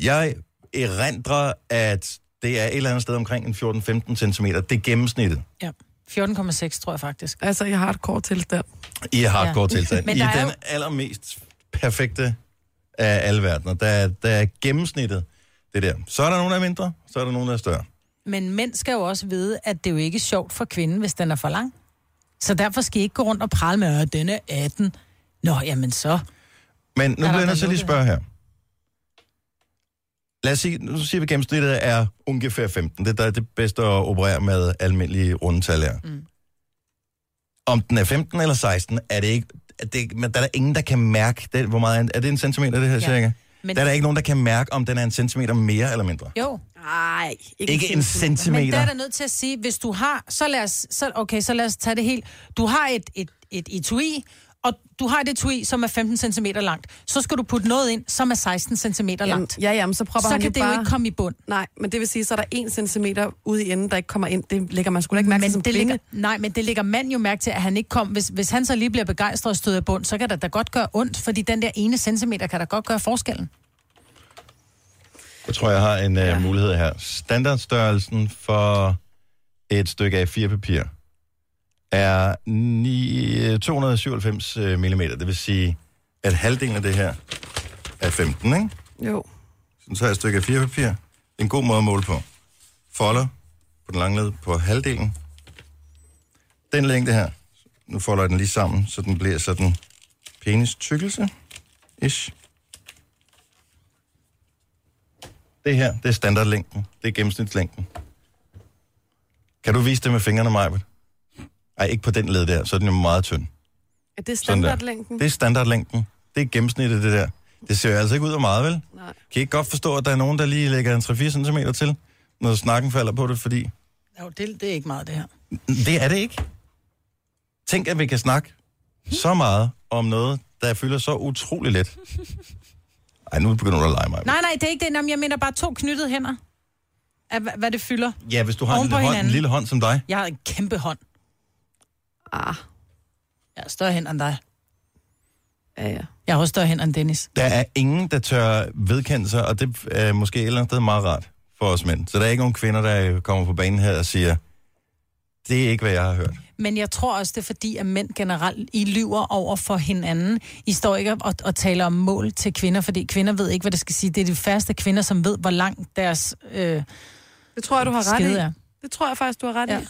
jeg erindrer, at Det er et eller andet sted omkring en 14-15 cm. Det er gennemsnittet Ja. 14,6 tror jeg faktisk. Altså i hardcore tilstand. i hardcore Ja. tilstand. I der er den jo- allermest perfekte af alle verdener. Der er, der er gennemsnittet det der. Så er der nogen, der er mindre, så er der nogen, der er større. Men mænd skal jo også vide, at det er jo ikke sjovt for kvinden, hvis den er for lang. Så derfor skal I ikke gå rundt og prale med, at den er 18. Nå, jamen så. Men nu bliver jeg nødt til lige spørge her. Lad os sige, nu siger vi, gennemsnittet er ungefær 15. Det er der er det bedste at operere med almindelige rundetal her. Mm. Om den er 15 eller 16, er det ikke... Er det, men der er der ingen, der kan mærke, det, hvor meget er, er det en centimeter, det her Ja. cirka? Men-. Der er der ikke nogen, der kan mærke, om den er en centimeter mere eller mindre. Jo. Nej, Ikke, ikke en centimeter. Men der er der nødt til at sige, hvis du har, så lad os, så, okay, så lad os tage det helt. Du har et, et, et etui, og du har et etui, som er 15 cm langt. Så skal du putte noget ind, som er 16 cm Jamen, langt. ja, jamen, så propper Så han kan det bare... jo ikke komme i bund. Nej, men det vil sige, så er der en centimeter ude i enden, der ikke kommer ind. Det lægger man sgu da ikke mærke til Men som det kvinde. ligger, nej, men det ligger mand jo mærke til, at han ikke kom. Hvis, hvis han så lige bliver begejstret og støder i bund, så kan det da godt gøre ondt, fordi den der ene centimeter kan da godt gøre forskellen. Jeg tror, jeg har en uh, mulighed her. Standardstørrelsen for et stykke A4-papir er 9, 297 mm. Det vil sige, at halvdelen af det her er 15, ikke? Jo. Så tager jeg et stykke A4-papir. Det er en god måde at måle på. Folder på den lange led på halvdelen. Den længde her, nu folder jeg den lige sammen, så den bliver sådan penis tykkelse. Ish. Det her, det er standardlængden. Det er gennemsnitslængden. Kan du vise det med fingrene, Majbet? Ej, ikke på den led der, så er den jo meget tynd. Er det standardlængden? Det er standardlængden. Det er gennemsnittet, det der. Det ser jo altså ikke ud af meget, vel? Nej. Kan I ikke godt forstå, at der er nogen, der lige lægger en 3-4 cm til, når snakken falder på det, fordi Jo, det, det er ikke meget, det her. det er det ikke. Tænk, at vi kan snakke så meget om noget, der fylder så utrolig let. Ej, nu begynder du at lege mig. Nej, nej, det er ikke det. Nå, men Jeg mener bare to knyttede hænder. Af, hva- hvad det fylder. Ja, hvis du har en lille, hånd, en lille hånd som dig. Jeg har en kæmpe hånd. Ah, Jeg har større hænder end dig. ja, ja. Jeg har også større hænder end Dennis. Der er ingen, der tør vedkende sig, og det er måske et eller andet sted meget rart for os mænd. Så der er ikke nogen kvinder, der kommer på banen her og siger, det er ikke, hvad jeg har hørt. Men jeg tror også, det er fordi, at mænd generelt, I lyver over for hinanden. I står ikke og, og taler om mål til kvinder, fordi kvinder ved ikke, hvad det skal sige. Det er de færreste kvinder, som ved, hvor langt deres øh, Det tror jeg, du har ret i. er. Det tror jeg faktisk, du har ret Ja. i.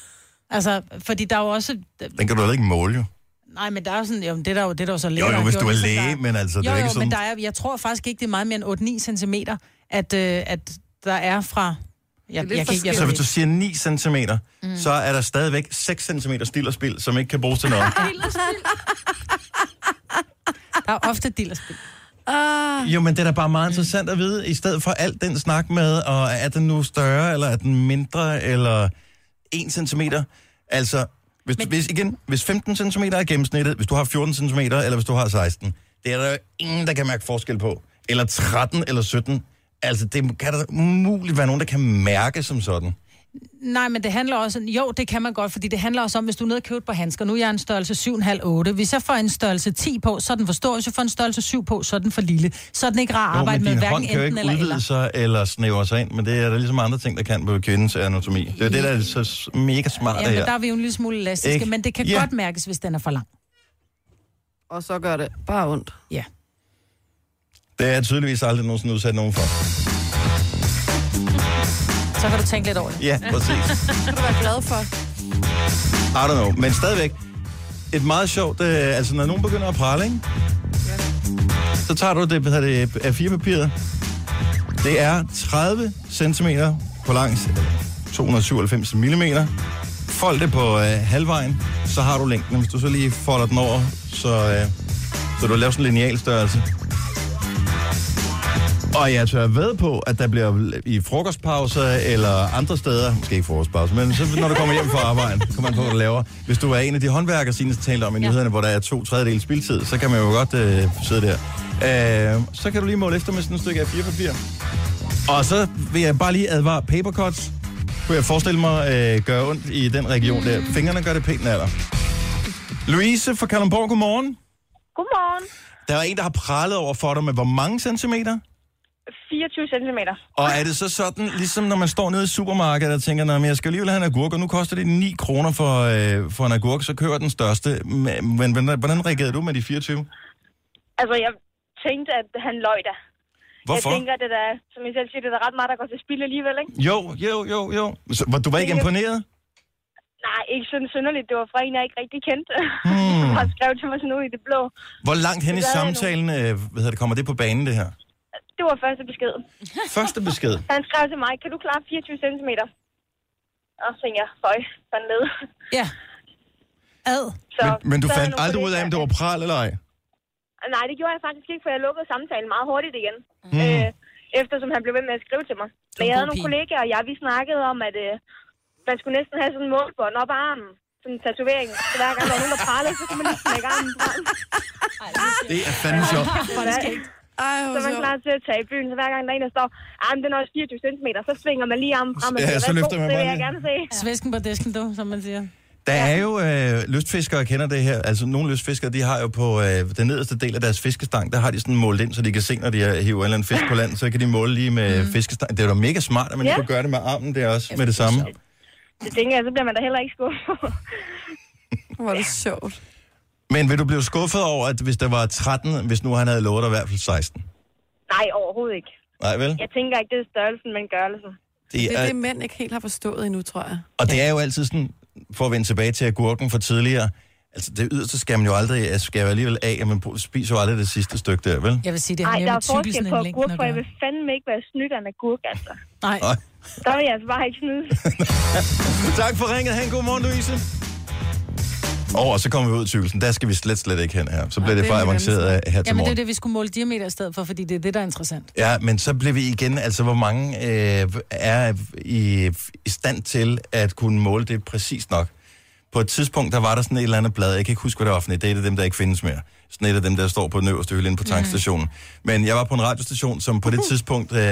Altså, fordi der er jo også... Den kan du heller ikke måle, jo. Nej, men der er jo sådan... Jo, men det er der jo, det er der jo så Jo, læger, jo, har hvis du er læge, der- men altså, det Jo, er jo, ikke sådan... men der er, jeg tror faktisk ikke, det er meget mere end 8-9 centimeter, at, øh, at der er fra... Jeg, lidt jeg, kan ikke, jeg, Så hvis du siger 9 cm, mm. så er der stadigvæk 6 cm stil og spil, som ikke kan bruges til noget. der er ofte dillerspil. Ah, Jo, men det er da bare meget interessant at vide, i stedet for alt den snak med, og er den nu større, eller er den mindre, eller 1 cm. Altså, hvis, men... hvis, igen, hvis 15 cm er gennemsnittet, hvis du har 14 cm, eller hvis du har 16, det er der jo ingen, der kan mærke forskel på. Eller 13 eller 17. Altså, det kan der umuligt være nogen, der kan mærke som sådan. Nej, men det handler også... Jo, det kan man godt, fordi det handler også om, hvis du er nede og køber par handsker. Nu er jeg en størrelse 7,5-8. Hvis jeg får en størrelse 10 på, så er den for stor. Hvis jeg får en størrelse 7 på, så er den for lille. Så er den ikke rar at Jo, arbejde men med, hverken hånd kan jo enten ikke eller udvide eller. sig eller snævre sig ind, men det er der ligesom andre ting, der kan på kvindens anatomi. Det er det, der er så mega smart Ja, det men der er vi jo en lille smule elastiske, Ikke? men det kan Ja. godt mærkes, hvis den er for lang. og så gør det bare ondt. Ja. Det er jeg tydeligvis aldrig nogensinde udsat nogen for. Så kan du tænke lidt over det. Ja, præcis. Det skal du være glad for. I don't know. Men stadigvæk, et meget sjovt, øh, altså når nogen begynder at prale, ikke? så tager du det, hvad det A4-papiret. Det er 30 cm på langs, 297 mm. Fold det på øh, halvvejen, så har du længden. Hvis du så lige folder den over, så, øh, så du laver sådan en linealstørrelse. Og jeg tør ved på, at der bliver i frokostpauser eller andre steder, måske ikke frokostpause, men så når du kommer hjem fra arbejde, så kommer man på, hvad du laver. Hvis du er en af de håndværkere, Signe talte om i nyhederne, hvor der er to tredjedel spildtid, så kan man jo godt øh, sidde der. Øh, så kan du lige måle efter med sådan et stykke A4-papir. Og så vil jeg bare lige advare papercuts. Kunne jeg forestille mig øh, gøre ondt i den region der. Fingrene gør det pænt af dig. Louise fra Kalundborg, godmorgen. Godmorgen. Der er en, der har pralet over for dig med hvor mange centimeter? 24 cm. Og er det så sådan, ligesom når man står nede i supermarkedet og tænker, at jeg skal alligevel have en agurk, og nu koster det 9 kroner for, øh, for en agurk, så kører den største. Men, men hvordan- hvordan reagerede du med de 24? Altså, jeg tænkte, at han løg da. Hvorfor? Jeg tænker, det der, som I selv siger, det er ret meget, der går til spil alligevel, ikke? Jo, jo, jo, jo. Så, var- du var ikke imponeret? Nej, ikke sådan synderligt. Det var fra en, jeg ikke rigtig kendte. Hmm. Som har skrevet til mig sådan ud i det blå. Hvor langt hen i samtalen øh, hvad hedder det, kommer det på banen, det her? Det var første besked. Første besked. Han skrev til mig, kan du klare 24 cm? Og så tænkte jeg, føj, sådan ned. Ja. Ad. Så, Men, men du så fandt aldrig ud af, om det var pral eller ej? Nej, det gjorde jeg faktisk ikke, for jeg lukkede samtalen meget hurtigt igen. Hmm. Øh, eftersom han blev ved med at skrive til mig. Men jeg havde nogle kollegaer, og jeg, vi snakkede om, at øh, man skulle næsten have sådan en målbånd op armen. Sådan en tatovering. Så hver gang der var nogen, der prallede, så kunne man lige lægge armen frem. Det er fandme sjovt. Ej, så er man klar til at tage i byen, så hver gang der er en, der står, ah, men den er også 24 cm, så svinger man lige armen frem og Ja, siger, så "Værsgo, løfter man det vil bare jeg lige." gerne se. Svæsken på disken, du, som man siger. Der er jo øh, lystfiskere, der kender det her. Altså nogle lystfiskere, de har jo på øh, den nederste del af deres fiskestang, der har de sådan målt ind, så de kan se, når de hiver en eller anden fisk på land, så kan de måle lige med mm. fiskestang. Det er jo da mega smart, at man ja. Kan gøre det med armen der også, med det samme. Det tænker jeg, så bliver man da heller ikke skuffet. Hvor er det sjovt. Men vil du blive skuffet over, at hvis der var 13, hvis nu han havde lovet dig i hvert fald 16? Nej, overhovedet ikke. Nej, vel? Jeg tænker ikke, det er størrelsen, men gørelsen. Det Det er er, det, mænd ikke helt har forstået endnu, tror jeg. og det er jo altid sådan, for at vende tilbage til agurken fra tidligere, altså det yderste skal man jo aldrig, altså, skal jo alligevel af, at man spiser jo aldrig det sidste stykke der, vel? Jeg vil sige, det Nej, mere der er forskel på agurk, for jeg vil fandme ikke være snydt af en agurk, altså. Nej. Nej. Der vil jeg altså bare ikke snyde. Tak for ringet. Ha' en god morgen, Louise. Og, og så kommer vi ud i tykkelsen. Der skal vi slet, slet ikke hen her. Så bliver det det for avanceret her til Jamen, det er morgen. det, vi skulle måle diameter i stedet for, fordi det er det, der er interessant. Ja, men så bliver vi igen, altså hvor mange øh, er i, i stand til at kunne måle det præcis nok. På et tidspunkt, der var der sådan et eller andet blad, jeg kan ikke huske, hvad det var for et, det er et af dem, der ikke findes mere. Sådan et af dem, der står på den øverste hylde inde på tankstationen. Mm. Men jeg var på en radiostation, som på det tidspunkt øh,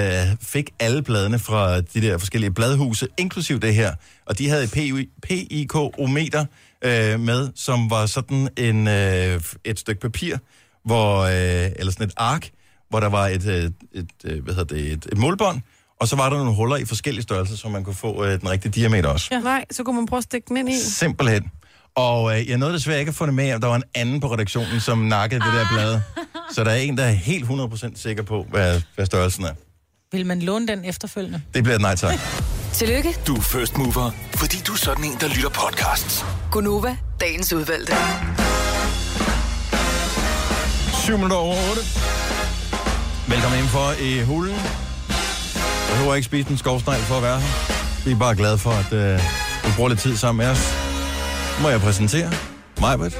fik alle bladene fra de der forskellige bladhuse, inklusiv det her. Og de havde et PIK-ometer øh, med, som var sådan en, øh, et stykke papir, hvor, øh, eller sådan et ark, hvor der var et, øh, et, øh, hvad hedder det, et, et målbånd, og så var der nogle huller i forskellige størrelser, så man kunne få øh, den rigtige diameter også. Ja. Nej, så kunne man prøve at stikke den ind i. Simpelthen. Og øh, jeg nåede desværre ikke at få det med, om der var en anden på redaktionen, som nakkede det der blad. Så der er en, der er helt 100% sikker på, hvad, hvad størrelsen er. Vil man låne den efterfølgende? Det bliver et nej tak. Tillykke, Du er first mover, fordi du er sådan en, der lytter podcasts. Gunova, dagens udvalgte. 7 minutter over 8. Velkommen indenfor i hulen. Jeg behøver ikke spise en skovsnegl for at være her. Vi er bare glade for, at øh, du bruger lidt tid sammen med os. Må jeg præsentere Majbert,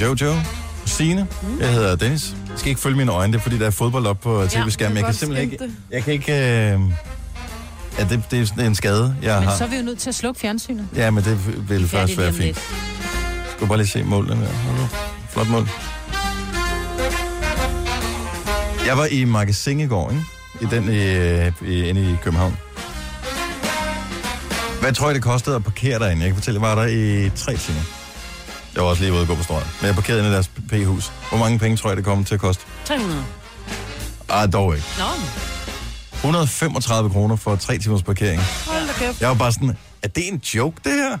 Jojo, Signe. Jeg hedder Dennis. Jeg skal ikke følge mine øjne, det er fordi, der er fodbold op på tv-skærmen. Jeg kan simpelthen ikke... Jeg kan ikke... Øh, ja, det, det er sådan en skade, jeg Men har. så er vi jo nødt til at slukke fjernsynet. Ja, men det vil først Færdig lige være fint. lidt. Skal bare lige se målene der. Flot mål. Jeg var i magasin i går, ikke? I den i, øh, i, inde i København. Hvad tror jeg, det kostede at parkere derinde? Jeg kan fortælle, jeg var der i tre timer. Jeg var også lige ude og gå på strøget. Men jeg parkerede inde i deres p-hus. Hvor mange penge tror jeg, det kommer til at koste? 300. Ah, dog ikke. Nå, 135 kroner for tre timers parkering. Hold da kæft. Jeg var bare sådan, er det en joke, det her?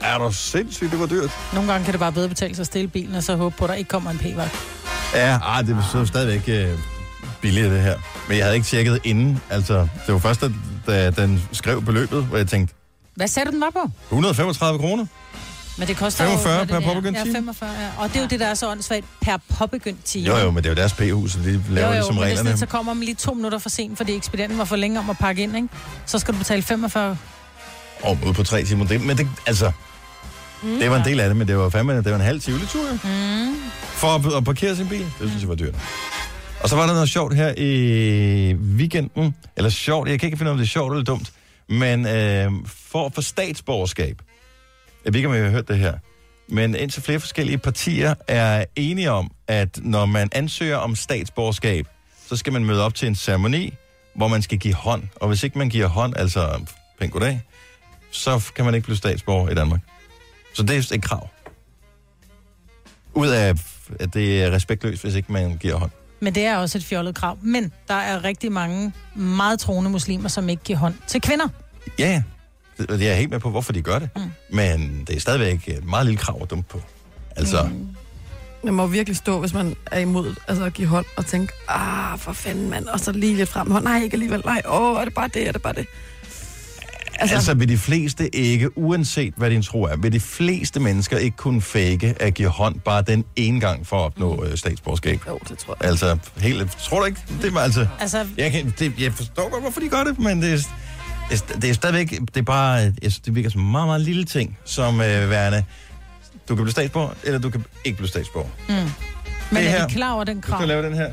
Er du sindssygt, det var dyrt? Nogle gange kan det bare bedre betale sig at stille bilen, og så håbe på, at der ikke kommer en p-vagt. Ja, ah, det så stadigvæk øh, billigt, det her. Men jeg havde ikke tjekket inden. Altså, det var først, da, da den skrev beløbet, hvor jeg tænkte, Hvad sagde du, den var på? 135 kroner? Men det koster 45 jo, hvad per er. påbegyndt time? Ja, 45, ja. Og det er jo det, der er så åndssvagt per påbegyndt time. Jo, jo, men det er jo deres p-hus, så de laver jo, jo, det som reglerne. det, så kommer man lige to minutter for sent, fordi ekspedienten var for længe om at pakke ind, ikke? Så skal du betale 45. Og ude på tre timer. Det, men det, altså, mm, det var en del af det, men det var fandme, det var en halv tivoli-tur, jo. Mm. For at, at parkere sin bil. Det synes jeg var dyrt. Og så var der noget sjovt her i weekenden. Eller sjovt, jeg kan ikke finde ud af, om det er sjovt eller dumt. Men øh, for at få statsborgerskab, jeg ved ikke, om jeg har hørt det her, men indtil flere forskellige partier er enige om, at når man ansøger om statsborgerskab, så skal man møde op til en ceremoni, hvor man skal give hånd. Og hvis ikke man giver hånd, altså pænt goddag, så kan man ikke blive statsborger i Danmark. Så det er et krav. Ud af, at det er respektløst, hvis ikke man giver hånd. Men det er også et fjollet krav. Men der er rigtig mange meget troende muslimer, som ikke giver hånd til kvinder. Ja, ja. Det- og Jeg er helt med på, hvorfor de gør det. Mm. Men det er stadigvæk et meget lille krav at dumpe på. Altså, mm. Det må virkelig stå, hvis man er imod altså at give hånd og tænke, ah, for fanden mand, og så lige lidt frem. Nej, ikke alligevel. Nej, åh, er det bare det, er det bare det? altså, altså vil de fleste ikke, uanset hvad din tro er, vil de fleste mennesker ikke kunne fake at give hånd bare den ene gang for at opnå mm. statsborgerskab? Jo, det tror jeg. Altså, helt, tror du ikke? Det var altså... Altså, Jeg, kan, det, jeg forstår godt, hvorfor de gør det, men det er, det er, er stadigvæk, det er bare, jeg synes, det virker som en meget, meget lille ting, som øh, værende, du kan blive statsborger, eller du kan ikke blive statsborger. mm. Men Det er vi klar over den Du krav? kan lave den her.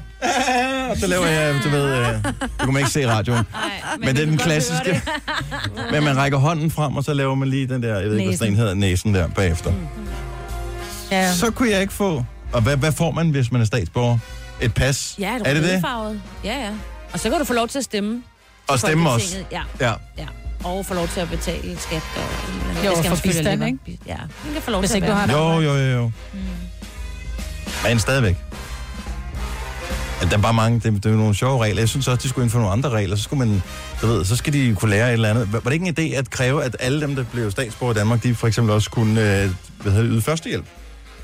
Og så laver jeg, du ved, øh, kunne man ikke se radioen. Nej, Men det er den klassiske. Men man rækker hånden frem, og så laver man lige den der, jeg ved ikke, hvad den hedder, næsen der bagefter. Ja. Så kunne jeg ikke få. Og hvad, hvad får man, hvis man er statsborger? Et pas? Ja, er det det? Ja, ja. Og så kan du få lov til at stemme. Og stemme også? Folketinget. Ja, Ja. ja. Og få lov til at betale skat. Og, Jo, det skal for bistand, alligevel. Ja, man kan få lov Hvis til ikke at du har Jo, jo, jo, jo. Men stadigvæk. Ja, Der er bare mange, det, det er jo nogle sjove regler. Jeg synes også, de skulle indføre nogle andre regler. Så, skulle man, du ved, så skal de kunne lære et eller andet. Var det ikke en idé at kræve, at alle dem, der blev statsborger i Danmark, de for eksempel også kunne øh, hvad hedder det, yde førstehjælp?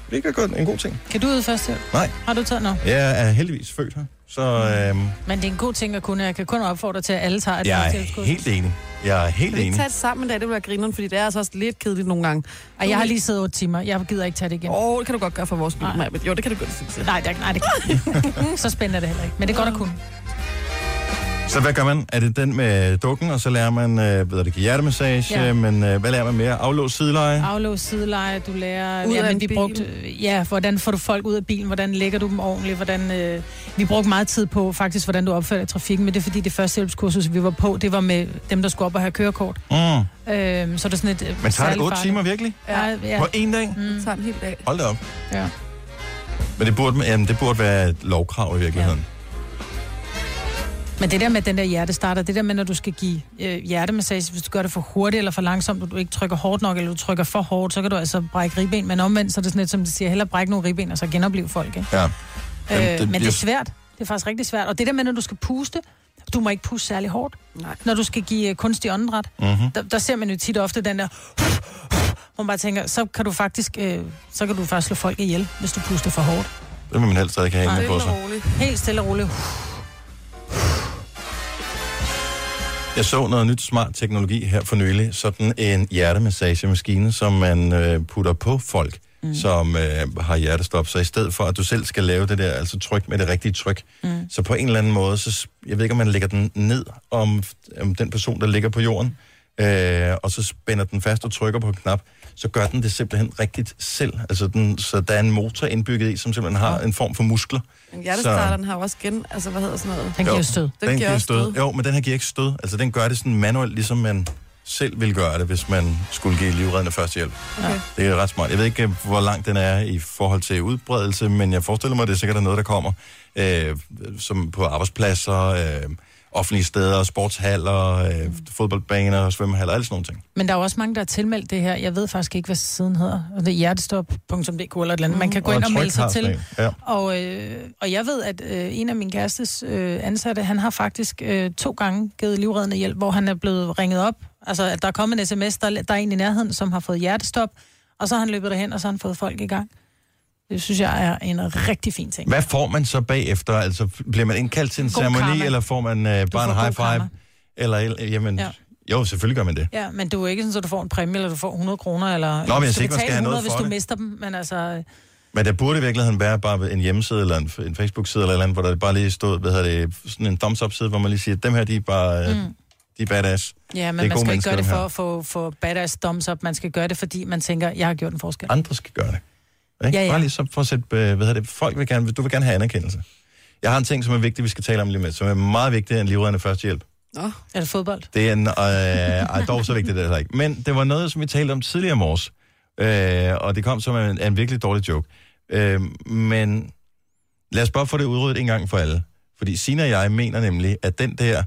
Det er ikke godt, en god ting. Kan du yde først hjælp? Nej, Har du taget noget? jeg er heldigvis født her. Så øh, Men det er en god ting at kunne. Jeg kan kun opfordre til, at alle tager et jeg er helt enig. Jeg er helt Kan vi ikke enig. tage det sammen en dag? Det vil være grineren, fordi det er altså også lidt kedeligt nogle gange. Ej, jeg har lige siddet 8 timer. Jeg gider ikke tage det igen. Åh, oh, det kan du godt gøre for vores bil, men Jo, det kan du godt, synes jeg. Nej, det, nej, det kan Så spændende er det heller ikke. Men det er godt at kunne. Så hvad gør man? Er det den med dukken, og så lærer man, øh, ved det, hjertemassage, Ja. men øh, hvad lærer man mere? Aflås sideleje? Aflås sideleje, du lærer... Ud ja, af men en vi bil. brugte, ja, hvordan får du folk ud af bilen? Hvordan lægger du dem ordentligt? Hvordan, øh, vi brugte meget tid på faktisk, hvordan du opfører dig i trafikken, men det er fordi, det første hjælpskursus, vi var på, det var med dem, der skulle op og have kørekort. Mm. Øh, så er det sådan et... øh, Men tager det særligt 8 farligt. timer virkelig? Ja, ja. På en dag? Mm. Det tager en hel dag. Hold da op. Ja. Men det burde, jamen, det burde være et lovkrav i virkeligheden. Men det der med den der hjertestarter, det der med, når du skal give øh, hjertemassage, hvis du gør det for hurtigt eller for langsomt, og du ikke trykker hårdt nok, eller du trykker for hårdt, så kan du altså brække ribben. Men omvendt, så er det sådan lidt, som de siger, hellere brække nogle ribben, og så genopleve folk. Ikke? Ja. Øh, Jamen, det men det er svært. Det er faktisk rigtig svært. Og det der med, når du skal puste, du må ikke puste særlig hårdt. Nej. Når du skal give øh, kunstig åndedræt, Mm-hmm. der, der ser man jo tit ofte den der, hvor man bare tænker, så kan du faktisk, øh, så kan du faktisk slå folk ihjel, hvis du puster for hårdt. Det vil man helst ikke have hængende på sig. roligt. Helt stille og roligt. Jeg så noget nyt smart teknologi her for nylig. Sådan en hjertemassagememaskine, som man øh, putter på folk, mm. som øh, har hjertestop. Så i stedet for, at du selv skal lave det der, altså tryk med det rigtige tryk, mm. så på en eller anden måde, så, jeg ved ikke, om man lægger den ned om, om den person, der ligger på jorden, øh, og så spænder den fast og trykker på en knap, så gør den det simpelthen rigtigt selv. Altså den, så der er en motor indbygget i, som simpelthen har en form for muskler. Men hjertestarteren har jo også gen... Altså, hvad hedder sådan noget? Den Jo. giver stød. Den giver også stød. Jo, men den her giver ikke stød. Altså, den gør det sådan manuelt, ligesom man selv vil gøre det, hvis man skulle give livreddende førstehjælp. Okay. Det er ret smart. Jeg ved ikke, øh, hvor langt den er i forhold til udbredelse, men jeg forestiller mig, at det er sikkert er noget, der kommer øh, som på arbejdspladser, øh, offentlige steder, sportshaller, øh, fodboldbaner, svømmehaller, alle sådan nogle ting. Men der er jo også mange, der har tilmeldt det her. Jeg ved faktisk ikke, hvad siden hedder. Og Det er hjertestop.dk eller et eller andet. Man kan gå ind og Tryk melde sig til. Ja. Og, øh, og jeg ved, at øh, en af min kærestes øh, ansatte, han har faktisk øh, to gange givet livreddende hjælp, hvor han er blevet ringet op. Altså, at der er kommet en sms, der, der er en i nærheden, som har fået hjertestop, og så har han løbet derhen, og så har han fået folk i gang. Det synes jeg er en rigtig fin ting. Hvad får man så bagefter? Altså, bliver man indkaldt til en God ceremoni, karma. eller får man øh, bare en high five? karma. Eller, jamen, ja. Jo, selvfølgelig gør man det. Ja, men du er ikke sådan, at du får en præmie, eller du får 100 kroner, eller... Nå, men jeg man skal have noget 100, hvis for du det. mister dem, men altså... Men der burde i virkeligheden være bare en hjemmeside eller en, en Facebook-side eller eller andet, hvor der bare lige stod, hvad hedder det, sådan en thumbs up-side, hvor man lige siger, dem her, de er bare, mm. de er badass. Ja, men Det man skal ikke gøre det for at få, få badass thumbs up. Man skal gøre det, fordi man tænker, jeg har gjort en forskel. Andre skal gøre det. Ikke? Ja, ja. Bare lige så for at sætte, øh, hvad hedder det, folk vil gerne, du vil gerne have anerkendelse. Jeg har en ting, som er vigtig, vi skal tale om lige med, som er meget vigtig end livreddende førstehjælp. Nå, Er det fodbold? Det er en, øh, ej, dog så vigtigt, det er ikke. Men det var noget, som vi talte om tidligere i morges, øh, og det kom som en, en virkelig dårlig joke. Øh, men lad os bare få det udryddet en gang for alle. Fordi Sina og jeg mener nemlig, at den der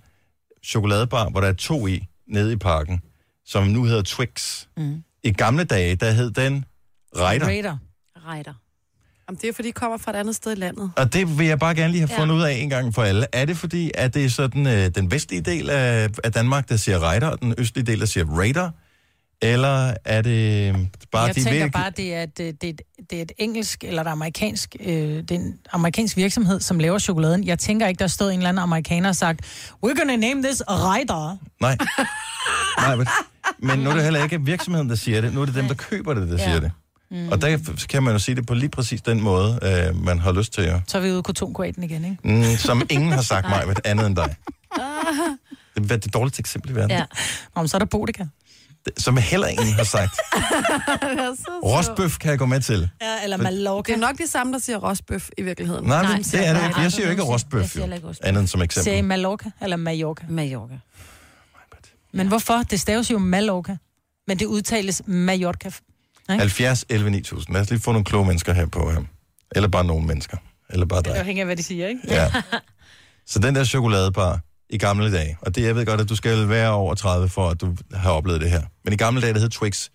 chokoladebar, hvor der er to i, nede i parken, som nu hedder Twix, Mm. i gamle dage, der hed den Rejder. Raider. Rejder. Jamen, det er fordi, de kommer fra et andet sted i landet. Og det vil jeg bare gerne lige have Ja. fundet ud af en gang for alle. Er det fordi, at det er sådan øh, den vestlige del af, af Danmark, der siger Raider, og den østlige del, der siger Raider? Eller er det øh, bare jeg de tænker virkelig... bare, det er, øh, det, er et, det er et engelsk eller et amerikansk, øh, det er en amerikansk virksomhed, som laver chokoladen. Jeg tænker ikke, der stod en eller anden amerikaner og sagt, we're gonna name this Ryder. Nej. Nej, men, men nu er det heller ikke virksomheden, der siger det. Nu er det dem, der køber det, der Ja. siger det. Mm. Og der kan man jo sige det på lige præcis den måde, øh, man har lyst til at... Så er vi ude på tomkvaten igen, ikke? Mm, som ingen har sagt mig, andet end dig. Det er det dårligste eksempel i verden. Ja. Nå, men så er der Bodega. Det- Som heller ingen har sagt. Rostbøf kan jeg gå med til. Ja, eller Men- Mallorca. Det er nok de samme, der siger rostbøf i virkeligheden. Nej, men det er det ikke. Jeg siger jo ikke Jeg rostbøf, siger jo. heller ikke rostbøf. Andet end som Siger I eksempel. Mallorca eller Mallorca? Mallorca. Men hvorfor? Det staves jo Mallorca. Men det udtales Mallorca. Ikke? 70, 11, 9000. Lad os lige få nogle kloge mennesker her på. Øh. Eller bare nogle mennesker. Eller bare Det dig. afhænger af, hvad de siger, ikke? Ja. Så den der chokoladebar i gamle dage, og det jeg ved godt, at du skal være over 30 for, at du har oplevet det her. Men i gamle dage, det hed Twix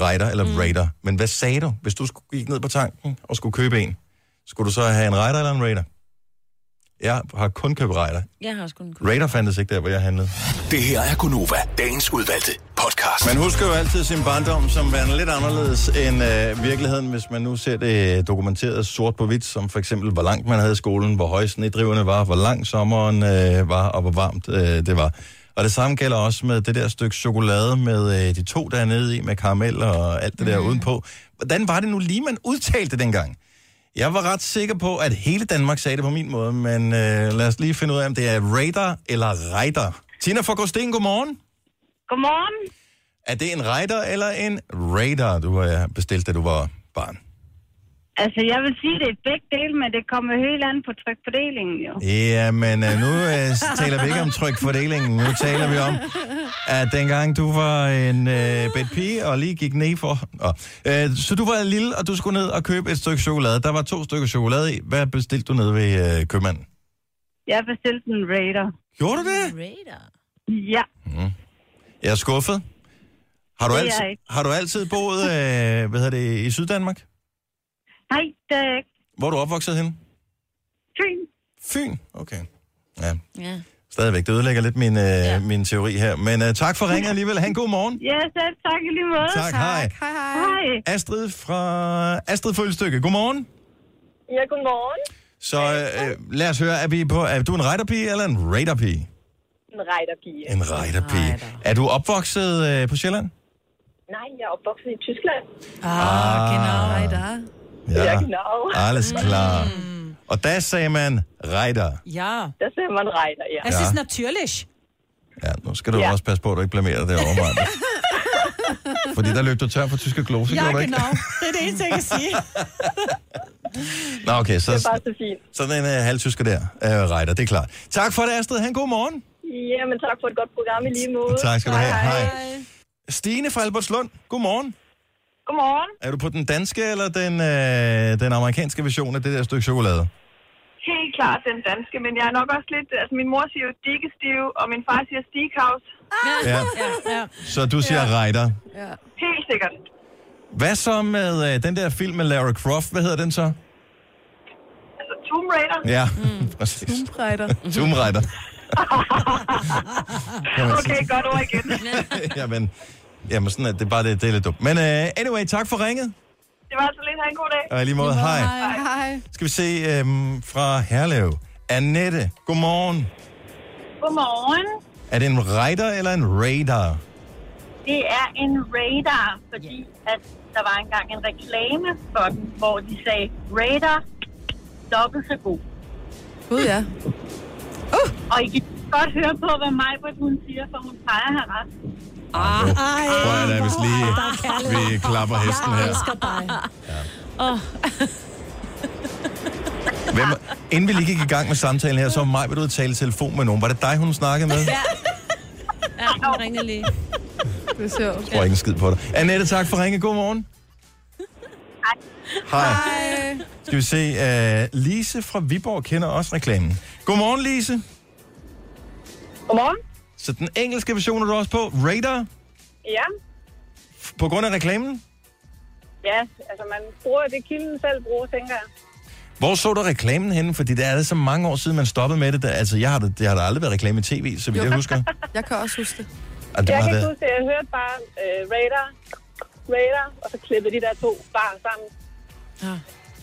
Raider eller mm. Raider. Men hvad sagde du, hvis du skulle gik ned på tanken og skulle købe en? Skulle du så have en Raider eller en Raider? Jeg har kun købt Raider. Jeg har også kun Raider fandtes ikke der, hvor jeg handlede. Det her er Gunova, dagens udvalgte podcast. Man husker jo altid sin barndom som værende lidt anderledes end øh, virkeligheden, hvis man nu ser det dokumenteret sort på hvidt, som for eksempel, hvor langt man havde i skolen, hvor høje snedriverne var, hvor lang sommeren øh, var, og hvor varmt øh, det var. Og det samme gælder også med det der stykke chokolade med øh, de to der nede i, med karamel og alt det der Mhm. udenpå. Hvordan var det nu lige, man udtalte det dengang? Jeg var ret sikker på, at hele Danmark sagde det på min måde, men øh, lad os lige finde ud af, om det er Raider eller Raider. Tina fra Gråsten, godmorgen. Godmorgen. Er det en Raider eller en Raider, du har bestilt, da du var barn? Altså, jeg vil sige, det er begge dele, men det kommer helt an på trykfordelingen, jo. Ja, men øh, nu øh, taler vi ikke om trykfordelingen. Nu taler vi om, at dengang du var en øh, bedt pige og lige gik ned for... Øh, så du var lille, og du skulle ned og købe et stykke chokolade. Der var to stykker chokolade i. Hvad bestilte du ned ved øh, købmanden? Jeg bestilte en Raider. Gjorde du det? Raider? Ja. Mm. Jeg er skuffet. Har du, Det altid, har du altid boet øh, hvad hedder det, i Syddanmark? Nej, det er jeg ikke. Hvor er du opvokset hen? Fyn. Fyn? Okay. Ja, Ja. stadigvæk. Det ødelægger lidt min, øh, ja. min teori her. Men øh, tak for ringen alligevel. Ha' en god morgen. Ja, selv tak i lige måde. Tak, hej. Hej, hej. Hej. Astrid fra Astrid Følstykke. Godmorgen. Ja, godmorgen. Så øh, lad os høre, er, vi på, er du en rejderpige eller en raiderpige? En rejderpige. En rejderpige. Er du opvokset øh, på Sjælland? Nej, jeg er opvokset i Tyskland. Ah, genau. Rejder. Ja, genau. Alles klar. Mm. Og der sagde man rejder. Ja. Der ser man rejder, ja. Es Ja. ist natürlich. Ja, nu skal du Ja. ja. også passe på, at du ikke blamerer dig derovre, Maja. Fordi der løb du tør for tyske glose, Ja, gjorde du ikke? genau. Det er det eneste, jeg kan sige. Nå, okay, så, Det er bare så fint. sådan en uh, halvtysker der, uh, rejder, det er klart. Tak for det, Astrid. Ha' en god morgen. Jamen, tak for et godt program i lige måde. Tak skal du have. Hej. Stine fra Albertslund, godmorgen. Godmorgen. Er du på den danske eller den, øh, den amerikanske version af det der stykke chokolade? Helt klart den danske, men jeg er nok også lidt... Altså, min mor siger jo dikkestiv, og min far siger steakhouse. Ja. ja, ja. Så du siger ja. rejder. Ja. Helt sikkert. Hvad så med øh, den der film med Lara Croft? Hvad hedder den så? Altså, Tomb Raider. Ja, mm. præcis. Tomb Raider. Kan man Okay, godt ord igen. jamen, jamen, sådan er det, bare det, det er lidt dumt. Men uh, anyway, tak for ringet. Det var altså lidt. Ha' en god dag. Og lige måde, hej. Hej. Hej. Skal vi se øhm, fra Herlev. Annette, godmorgen. Godmorgen. Er det en rider eller en radar? Det er en radar, fordi at der var engang en reklame for den, hvor de sagde, radar, dobbelt så god. Gud, ja. Og I kan godt høre på, hvad Majbert hun siger, for hun peger at have ret. Ah, ej. Prøv at lade, hvis lige vi klapper hesten Jeg her. elsker dig. Åh, Hvem, inden vi lige gik i gang med samtalen her, så var mig, vil du ud tale i telefon med nogen. Var det dig, hun snakkede med? ja. Ja, hun ringer lige. Det er sjovt. Jeg tror ikke en skid på det. Annette, tak for ringe. God morgen. Hej. Hej. Skal vi se. Uh, Lise fra Viborg kender også reklamen. Godmorgen, Lise. Godmorgen. Så den engelske version er du også på. Radar. Ja. På grund af reklamen? Ja, altså man bruger det, kilden selv bruger, tænker jeg. Hvor så du reklamen henne? Fordi det er så mange år siden, man stoppede med det. Der. Altså, jeg har, det, det har der aldrig været reklame i tv, så vidt jeg husker. Jeg kan også huske det. Og det jeg kan ikke huske det. Jeg hørte bare øh, Radar, Radar, og så klippede de der to bare sammen.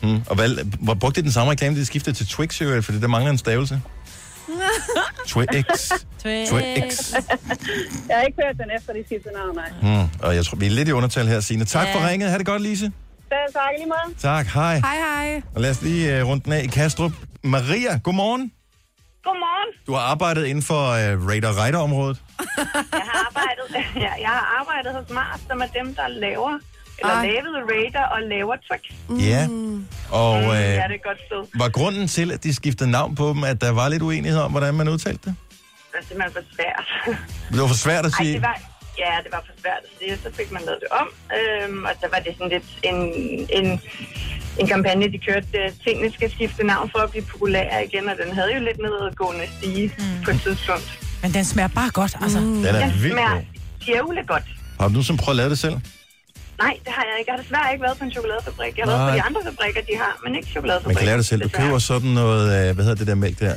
Hmm. Og hvad, hvor brugte de den samme reklame, de skiftede til Twix, jo, fordi der mangler en stavelse? Twix. Twix. jeg har ikke hørt den efter, de skiftede navn, nej. Hmm. Og jeg tror, vi er lidt i undertal her, Signe. Tak Ja. for ringet. Ha' det godt, Lise. Selv tak lige måde. Tak. Hej. Hej, hej. Og lad os lige uh, runde den af i Kastrup. Maria, godmorgen. Godmorgen. Du har arbejdet inden for uh, Radar Rider-området. Jeg har arbejdet, ja, jeg har arbejdet hos Mars, som er dem, der laver, eller Ej. lavede Radar og laver Twix. Ja. Og Mm, uh, ja, det er et godt sted. var grunden til, at de skiftede navn på dem, at der var lidt uenighed om, hvordan man udtalte det? Det er simpelthen for svært. Det var for svært at Ej, sige. det var, ja, det var for svært at sige, så fik man lavet det om. Øhm, og så var det sådan lidt en, en, en kampagne, de kørte, øh, tingene skal skifte navn for at blive populære igen, og den havde jo lidt nedadgående stige mm. på et tidspunkt. Men den smager bare godt, altså. Mm. Den er vildt smager god. djævle godt. Har du nu som prøvet at lave det selv? Nej, det har jeg ikke. Jeg har desværre ikke været på en chokoladefabrik. Jeg har været på Nej. de andre fabrikker, de har, men ikke chokoladefabrik. Man kan lære det selv. Du køber sådan noget, øh, hvad hedder det der mælk der?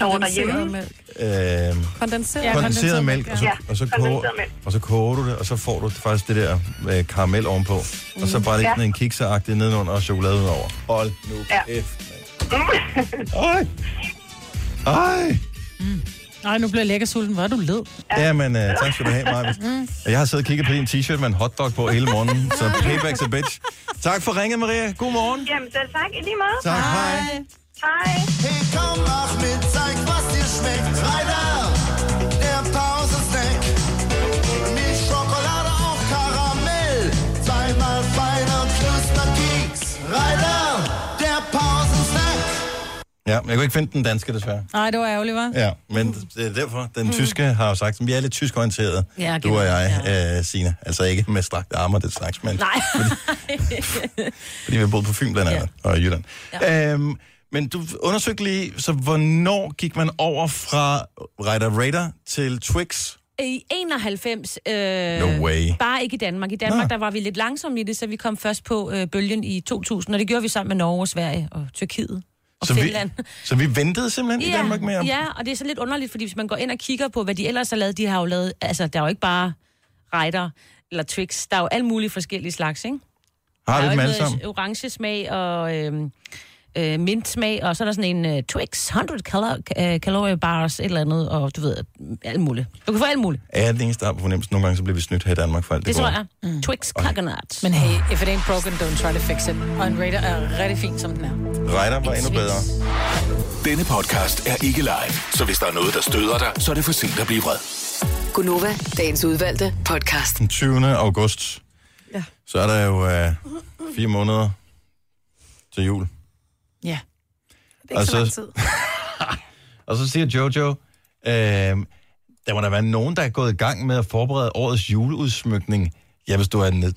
Over derhjemme. mælk. Øh, Kondenseret. ja, kondenseret mælk, og så, Ja, og, så kondenseret koger, mælk. og så koger du det, og så får du faktisk det der øh, karamel ovenpå. Mm. Og så bare lidt Ja. en kikseagtig nedenunder og chokolade udenover. Hold nu Ja. kæft. Ej. Ej. Nej, nu bliver jeg lækker sulten. Hvor er du led? Ja, men øh, tak skal du have, Maja. Mm. Jeg har siddet og kigget på din t-shirt med en hotdog på hele morgenen, så payback's a bitch. Tak for ringet, Maria. God morgen. Jamen selv tak, i lige måde. Tak, hej. Hej. Hey, komm, mach mit, zeig, was dir schmeckt. Ja, men jeg kunne ikke finde den danske, desværre. Nej, det var ærgerligt, var. Ja, men det er derfor, den tyske har jo sagt, at vi er lidt tysk orienteret, Ja, du og jeg, ja. øh, Signe. Altså ikke med strakte arme og det slags, men Nej. fordi vi har boet på Fyn blandt andet, ja. og i Jylland. Ja. Øhm, men du undersøgte lige, så hvornår gik man over fra Radar Radar til Twix? I 91... Øh, No way. Bare ikke i Danmark. I Danmark, Nå. der var vi lidt langsomme i det, så vi kom først på øh, bølgen i 2000, og det gjorde vi sammen med Norge, Sverige og Tyrkiet og Så vi, Finland. så vi ventede simpelthen i Danmark med. Ja, og det er så lidt underligt, fordi hvis man går ind og kigger på, hvad de ellers har lavet, de har jo lavet... Altså, der er jo ikke bare Rider eller Twix. Der er jo alle mulige forskellige slags, ikke? Har vi er dem alle sammen? orange smag og øhm, øh, mint smag, og så er der sådan en uh, Twix 100 calor, uh, calorie bars, et eller andet, og du ved, alt muligt. Du kan få alt muligt. Er jeg den eneste, der har på fornemmelsen, nogle gange så bliver vi snydt her i Danmark for alt Det det, tror gode? jeg. Mm. Twix coconut. Men hey, if it ain't broken, don't try to fix it. Og en Raider er rigtig fin, som den er. Reiter var endnu bedre. Denne podcast er ikke live, så hvis der er noget, der støder dig, så er det for sent at blive vred. Gunova, dagens udvalgte podcast. Den 20. august. Ja. Så er der jo øh, fire måneder til jul. Ja. Det er ikke så lang tid. Og så siger Jojo, øh, der må der være nogen, der er gået i gang med at forberede årets juleudsmykning. Ja, hvis du er, en,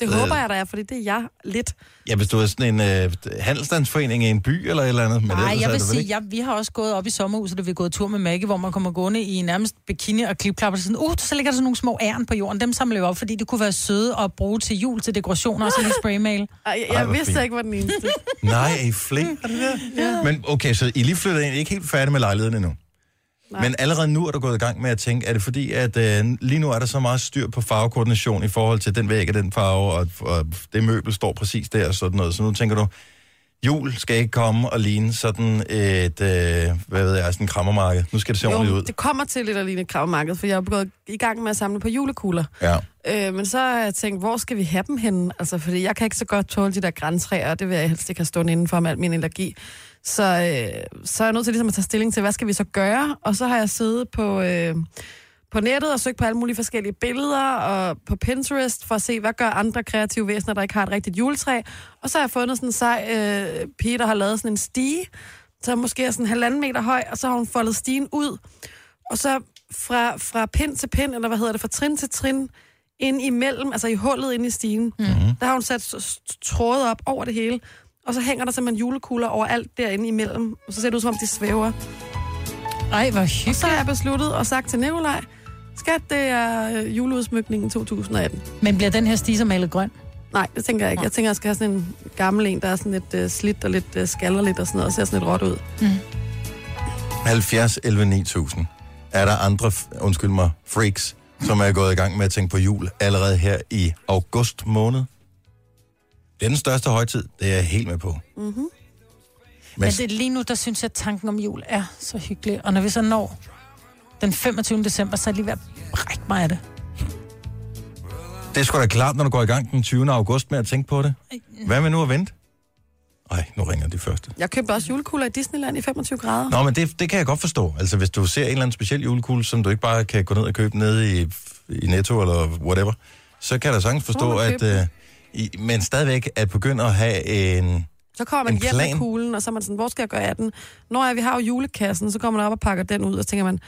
Det håber jeg, der er, fordi det er jeg lidt. ja, hvis du er sådan en øh, handelsstandsforening i en by eller et eller andet. Men Nej, jeg vil sige, jeg, vi har også gået op i sommerhuset, da vi er gået tur med Maggie, hvor man kommer gående i nærmest bikini og klipklapper. Sådan, uh, så ligger der sådan nogle små æren på jorden. Dem samler vi op, fordi det kunne være søde at bruge til jul, til dekorationer og sådan en spraymail. Ej, jeg, jeg vidste fint. ikke, var den eneste. Nej, er I flink? Ja. Men okay, så I lige flyttet ind. I er ikke helt færdige med lejligheden endnu. Nej. Men allerede nu er du gået i gang med at tænke, er det fordi, at øh, lige nu er der så meget styr på farvekoordination i forhold til den væg og den farve, og, og det møbel står præcis der og sådan noget. Så nu tænker du, jul skal ikke komme og ligne sådan et, øh, hvad ved jeg, sådan en krammermarked. Nu skal det se ordentligt ud. det kommer til lidt at ligne et kravmarked, for jeg er gået i gang med at samle på julekugler. Ja. Øh, men så har jeg tænkt, hvor skal vi have dem henne? Altså, fordi jeg kan ikke så godt tåle de der græntræer, og det vil jeg helst ikke have stående indenfor med al min allergi. Så, øh, så er jeg nødt til ligesom at tage stilling til, hvad skal vi så gøre? Og så har jeg siddet på, øh, på nettet og søgt på alle mulige forskellige billeder, og på Pinterest for at se, hvad gør andre kreative væsener, der ikke har et rigtigt juletræ. Og så har jeg fundet sådan en sej øh, pige, der har lavet sådan en stige, så måske er sådan en halvanden meter høj, og så har hun foldet stigen ud. Og så fra, fra pind til pind, eller hvad hedder det, fra trin til trin, ind imellem, altså i hullet ind i stigen, mm-hmm. der har hun sat tråde op over det hele, og så hænger der simpelthen julekugler over alt derinde imellem, og så ser det ud, som om de svæver. Ej, hvor Og hyggeligt. så har jeg besluttet og sagt til Nikolaj, skat, det er øh, juleudsmykningen 2018. Men bliver den her stiser malet grøn? Nej, det tænker jeg ikke. Jeg tænker, jeg skal have sådan en gammel en, der er sådan lidt uh, slidt og lidt uh, skaller lidt og sådan noget, og ser sådan lidt råt ud. Mm. 70 11 9000. Er der andre, undskyld mig, freaks, som er gået i gang med at tænke på jul allerede her i august måned? Det er den største højtid, det er jeg helt med på. Mm-hmm. Men- Men det, lige nu, der synes jeg, at tanken om jul er så hyggelig. Og når vi så når den 25. december, så er jeg lige ved at brække mig af det. Det er sgu da klart, når du går i gang den 20. august med at tænke på det. Hvad med nu at vente? Ej, nu ringer de første. Jeg købte også julekugler i Disneyland i 25 grader. Nå, men det, det kan jeg godt forstå. Altså, hvis du ser en eller anden speciel julekugle, som du ikke bare kan gå ned og købe nede i, i Netto eller whatever, så kan jeg da sagtens forstå, at... Øh, i, men stadigvæk at begynde at have en... Så kommer man En hjem plan. med kuglen, og så er man sådan, hvor skal jeg gøre af den? Når jeg, vi har jo julekassen, så kommer man op og pakker den ud, og så tænker man,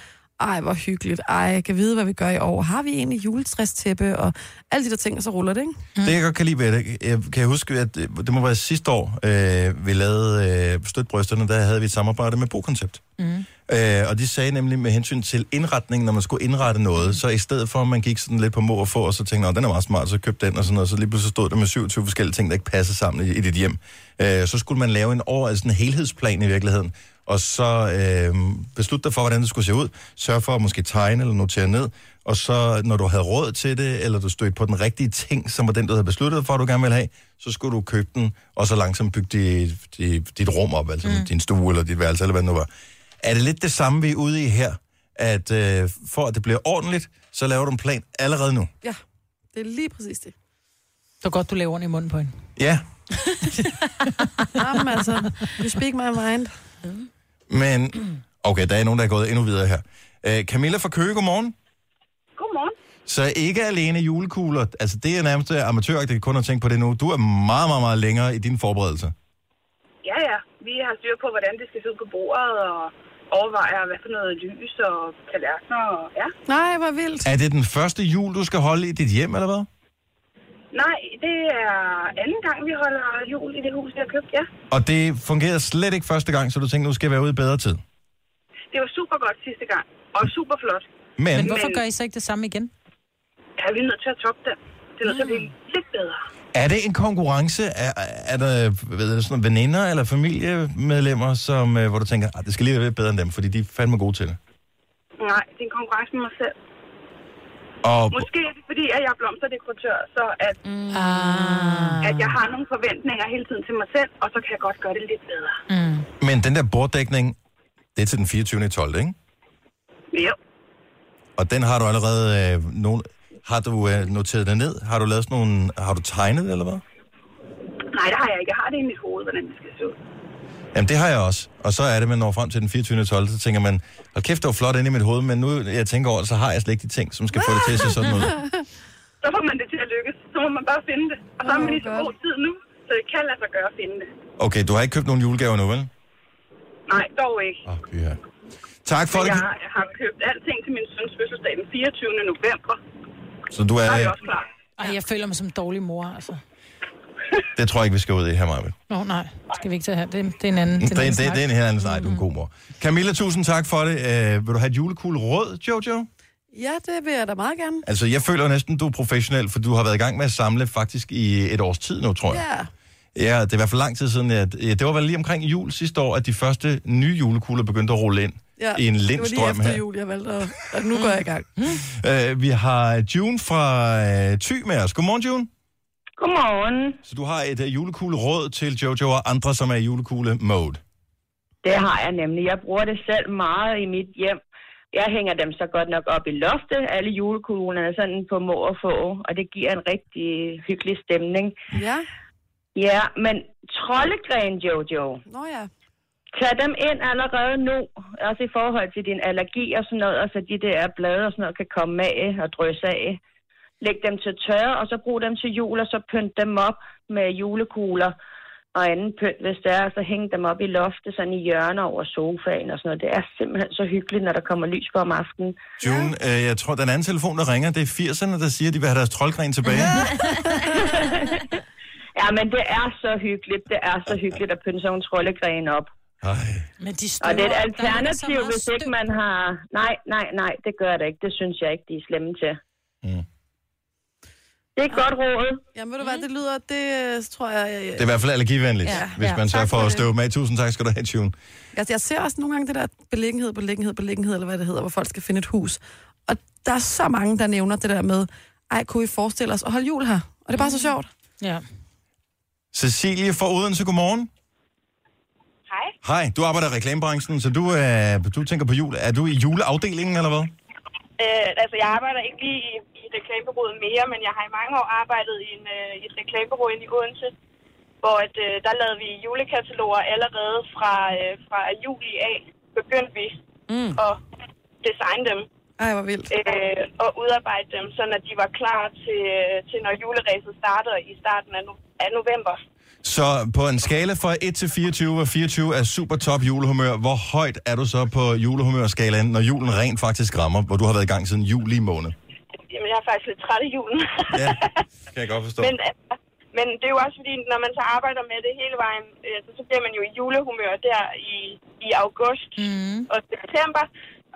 ej, hvor hyggeligt. Ej, jeg kan vide, hvad vi gør i år. Har vi egentlig juletræstæppe og alle de der ting, og så ruller det, ikke? Mm. Det, jeg godt kan lide ved det, jeg kan huske, at det må være sidste år, øh, vi lavede øh, Støtbrysterne, der havde vi et samarbejde med Bokoncept. Mm. Øh, og de sagde nemlig med hensyn til indretningen, når man skulle indrette noget, så i stedet for, at man gik sådan lidt på må og få, og så tænkte, "Nå, den er meget smart, så købte den, og sådan noget, så lige pludselig stod der med 27 forskellige ting, der ikke passede sammen i, i dit hjem. Øh, så skulle man lave en over, altså en helhedsplan i virkeligheden, og så øh, beslutte dig for, hvordan det skulle se ud. Sørg for at måske tegne eller notere ned, og så når du havde råd til det, eller du stødte på den rigtige ting, som var den, du havde besluttet for, at du gerne ville have, så skulle du købe den, og så langsomt bygge dit, dit, dit rum op, altså mm. din stue eller dit værelse, eller hvad det nu var. Er det lidt det samme, vi er ude i her? At øh, for at det bliver ordentligt, så laver du en plan allerede nu? Ja, det er lige præcis det. Det er godt, du laver den i munden på hende. Ja, Jamen altså, you speak my mind. Men... Okay, der er nogen, der er gået endnu videre her. Øh, Camilla fra Køge, godmorgen. Godmorgen. Så ikke alene julekugler, altså det er nærmest amatøragtigt kun at tænke på det nu. Du er meget, meget, meget længere i din forberedelse. Ja, ja. Vi har styr på, hvordan det skal se ud på bordet, og overvejer, hvad for noget lys og tallerkener, og ja. Nej, hvor vildt. Er det den første jul, du skal holde i dit hjem, eller hvad? Nej, det er anden gang, vi holder jul i det hus, vi har købt, ja. Og det fungerede slet ikke første gang, så du tænkte, nu skal jeg være ude i bedre tid. Det var super godt sidste gang, og super flot. Men, Men hvorfor gør I så ikke det samme igen? Ja, vi er nødt til at toppe den. Det er nødt til at blive lidt bedre. er det en konkurrence? Er, er der ved jeg, sådan nogle veninder eller familiemedlemmer, som, øh, hvor du tænker, at det skal lige være lidt bedre end dem, fordi de er fandme gode til det? Nej, det er en konkurrence med mig selv. Og, Måske er det fordi, at jeg er blomsterdekoratør, så at, mm. ah. at jeg har nogle forventninger hele tiden til mig selv, og så kan jeg godt gøre det lidt bedre. Mm. men den der borddækning, det er til den 24. 12. ikke? Jo. Og den har du allerede... Øh, nogen, har du øh, noteret det ned? Har du lavet sådan nogle... Har du tegnet eller hvad? Nej, det har jeg ikke. Jeg har det i mit hoved, hvordan det skal se ud. Jamen, det har jeg også. Og så er det, man når frem til den 24. 12. Så tænker man, hold kæft, det var flot inde i mit hoved, men nu jeg tænker over det, så har jeg slet ikke de ting, som skal få det til at se sådan ud. Så får man det til at lykkes. Så må man bare finde det. Og så har man lige så god tid nu, så det kan lade sig gøre at finde det. Okay, du har ikke købt nogen julegaver nu, vel? Nej, dog ikke. Åh, oh, ja. Tak for det. jeg, har, jeg har købt alting til min søns fødselsdag den 24. november. Så du Så er er... jeg også klar. Ej, jeg føler mig som en dårlig mor, altså. Det tror jeg ikke, vi skal ud i her, Maja. Nå, nej. Skal vi ikke tage her? Det, det er en anden, Det, det er en det, anden det, det er en helt anden snak. Du er en god mor. Camilla, tusind tak for det. Uh, vil du have et julekugle råd, Jojo? Ja, det vil jeg da meget gerne. Altså, jeg føler næsten, du er professionel, for du har været i gang med at samle faktisk i et års tid nu, tror jeg. Ja. Ja, det er i hvert fald lang tid siden. At, ja, det var vel lige omkring jul sidste år, at de første nye julekugler begyndte at rulle ind ja. i en Det var lindstrøm lige efter her. jul, jeg valgte at... Og nu går jeg i gang. Uh, vi har June fra uh, Thy med os. Godmorgen, June. Godmorgen. Så du har et uh, julekugle-råd til Jojo og andre, som er i julekugle-mode. Det har jeg nemlig. Jeg bruger det selv meget i mit hjem. Jeg hænger dem så godt nok op i loftet, alle julekuglerne, sådan på må og få, og det giver en rigtig hyggelig stemning. Ja. Ja, men troldegren, Jojo. Nå ja. Tag dem ind allerede nu, også i forhold til din allergi og sådan noget, og så de der blade og sådan noget kan komme af og drysse af. Læg dem til tørre, og så brug dem til jul, og så pynt dem op med julekugler og anden pynt, hvis det er, så hæng dem op i loftet, sådan i hjørner over sofaen og sådan noget. Det er simpelthen så hyggeligt, når der kommer lys på om aftenen. June, øh, jeg tror, den anden telefon, der ringer, det er 80'erne, der siger, at de vil have deres troldgren tilbage. Ja, men det er så hyggeligt. Det er så hyggeligt at pynte sådan en troldegren op. Men de Og det er et alternativ, meget hvis ikke man har... Nej, nej, nej, det gør det ikke. Det synes jeg ikke, de er slemme til. Mm. Det er et godt råd. Jamen, ved du hvad, det lyder, det øh, tror jeg... jeg Det er i hvert fald allergivenligt, Ja. hvis Ja. man sørger for at støve med. Tusind tak skal du have, Tune. Altså, jeg ser også nogle gange det der beliggenhed, beliggenhed, beliggenhed, eller hvad det hedder, hvor folk skal finde et hus. Og der er så mange, der nævner det der med, ej, kunne I forestille os at holde jul her? Og det er bare så sjovt. Ja. Cecilie fra Odense, godmorgen. Hej. Hej, du arbejder i reklamebranchen, så du, øh, du tænker på jul. Er du i juleafdelingen, eller hvad? Øh, altså, jeg arbejder ikke lige i, i reklamebureauet mere, men jeg har i mange år arbejdet i, en, øh, i et reklamebureau inde i Odense, hvor at, øh, der lavede vi julekataloger allerede fra, øh, fra juli af. Begyndte vi mm. at designe dem. Ej, hvor vildt. Øh, og udarbejde dem, så at de var klar til, øh, til når juleræset starter i starten af, no- af november. Så på en skala fra 1 til 24, hvor 24 er super top julehumør, hvor højt er du så på julehumørskalaen, når julen rent faktisk rammer, hvor du har været i gang siden juli måned? Jamen, jeg er faktisk lidt træt af julen. Ja, kan jeg godt forstå. Men, øh, men det er jo også fordi, når man så arbejder med det hele vejen, øh, så, så bliver man jo i julehumør der i, i august mm. og september.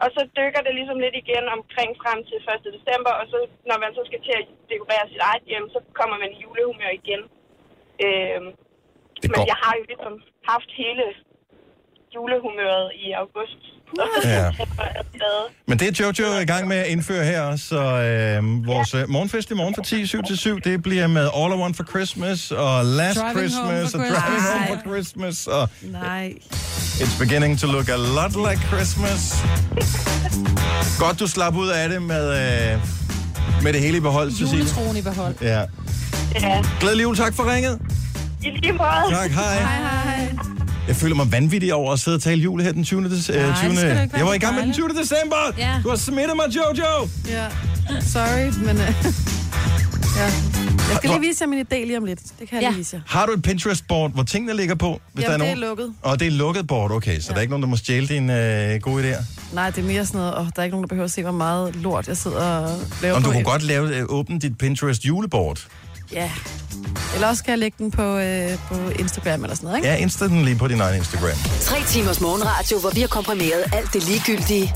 Og så dykker det ligesom lidt igen omkring frem til 1. december, og så når man så skal til at dekorere sit eget hjem, så kommer man i julehumør igen. Øhm, men jeg har jo ligesom haft hele julehumøret i august. Ja. Stadig. Men det er Jojo i gang med at indføre her også, så øh, vores øh, morgenfest i morgen fra 10, 7 til 7, det bliver med All I Want for Christmas, og Last Driving Christmas, Home og for Driving Home Christmas. for Christmas, og Nej. It's beginning to look a lot like Christmas. Godt, du slap ud af det med, øh, med det hele i behold, Cecilie. Juletroen i behold. Ja. Ja. Glædelig jul, tak for ringet. I lige måde. Tak, hej. Hej, hej. Jeg føler mig vanvittig over at sidde og tale jul her den 20. Des- øh, Nej, det 20. skal da ikke være Jeg var i gang med den 20. december. Ja. Du har smittet mig, Jojo. Ja. Sorry, men... Øh, ja. Jeg skal lige vise jer min idé lige om lidt. Det kan jeg Ja. lige vise jer. Har du et Pinterest-board, hvor tingene ligger på? Jamen, der det er nogen? lukket. Og det er lukket board, okay. Så ja. der er ikke nogen, der må stjæle dine øh, gode idéer. Nej, det er mere sådan noget, og der er ikke nogen, der behøver at se, hvor meget lort jeg sidder og laver Om du kunne godt lave, øh, åbne dit Pinterest juleboard. Ja. Eller også skal jeg lægge den på, øh, på Instagram eller sådan noget, ikke? Ja, insta den lige på din egen Instagram. Tre timers morgenradio, hvor vi har komprimeret alt det ligegyldige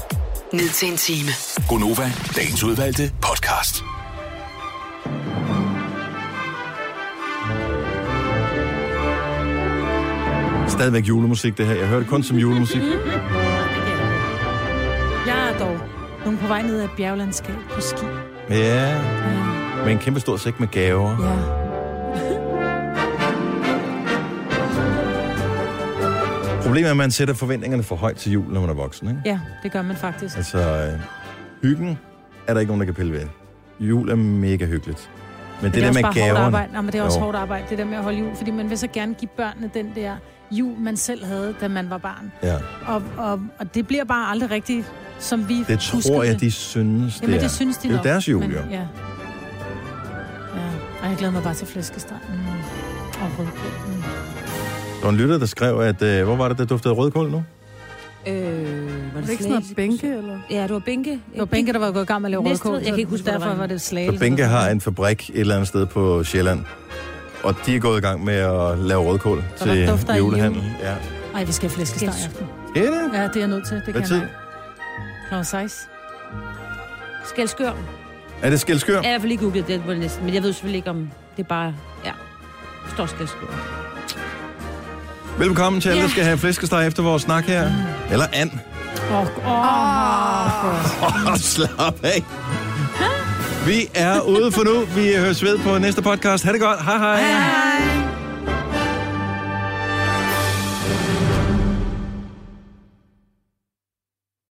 ned til en time. Gonova, dagens udvalgte podcast. Stadigvæk julemusik, det her. Jeg hører det kun som julemusik. Jeg er dog nogen på vej ned ad et bjerglandskab på ski. Ja, med en kæmpe stor sæk med gaver. Ja. Problemet er, at man sætter forventningerne for højt til jul, når man er voksen. Ikke? Ja, det gør man faktisk. Altså, øh, hyggen er der ikke nogen, der kan pille ved. Jul er mega hyggeligt. Men det, det er der med gaverne... arbejde. Nej, men det er også Jo. hårdt arbejde, det der med at holde jul. Fordi man vil så gerne give børnene den der jul, man selv havde, da man var barn. Ja. Og, og, og det bliver bare aldrig rigtigt, som vi Det tror jeg, det. de synes, Jamen, det er. det synes de det er nok, deres jul, men, jo. Ja. Ja. Og jeg glæder mig bare til flæskesteg. Mm. Og rødkål. Mm. Der var en lytter, der skrev, at... Øh, hvor var det, der duftede rødkål nu? Øh, var Er det ikke sådan noget bænke, eller? Ja, det var bænke. Det var Bænke, der var gået i gang med at lave Næstved. rødkål. Jeg kan ikke huske, det derfor var. var det slagelse. Så Bænke har en fabrik et eller andet sted på Sjælland. Og de er gået i gang med at lave rødkål Så til julehandel. jul. Ja. Ej, vi skal have flæskesteg i aften. Er det? Ja, det er jeg nødt til. Det Hvad kan tid? jeg Klokken 6. Skældskør. Er det skældskør? Ja, jeg har lige googlet det, næsten, men jeg ved selvfølgelig ikke, om det er bare... Ja, står skældskør. Velkommen til alle, Ja. der skal have flæskesteg efter vores snak her. Eller and. Åh, åh. Oh, slap af. Vi er ude for nu. Vi høres ved på næste podcast. Ha' det godt. Hej hej. Hej.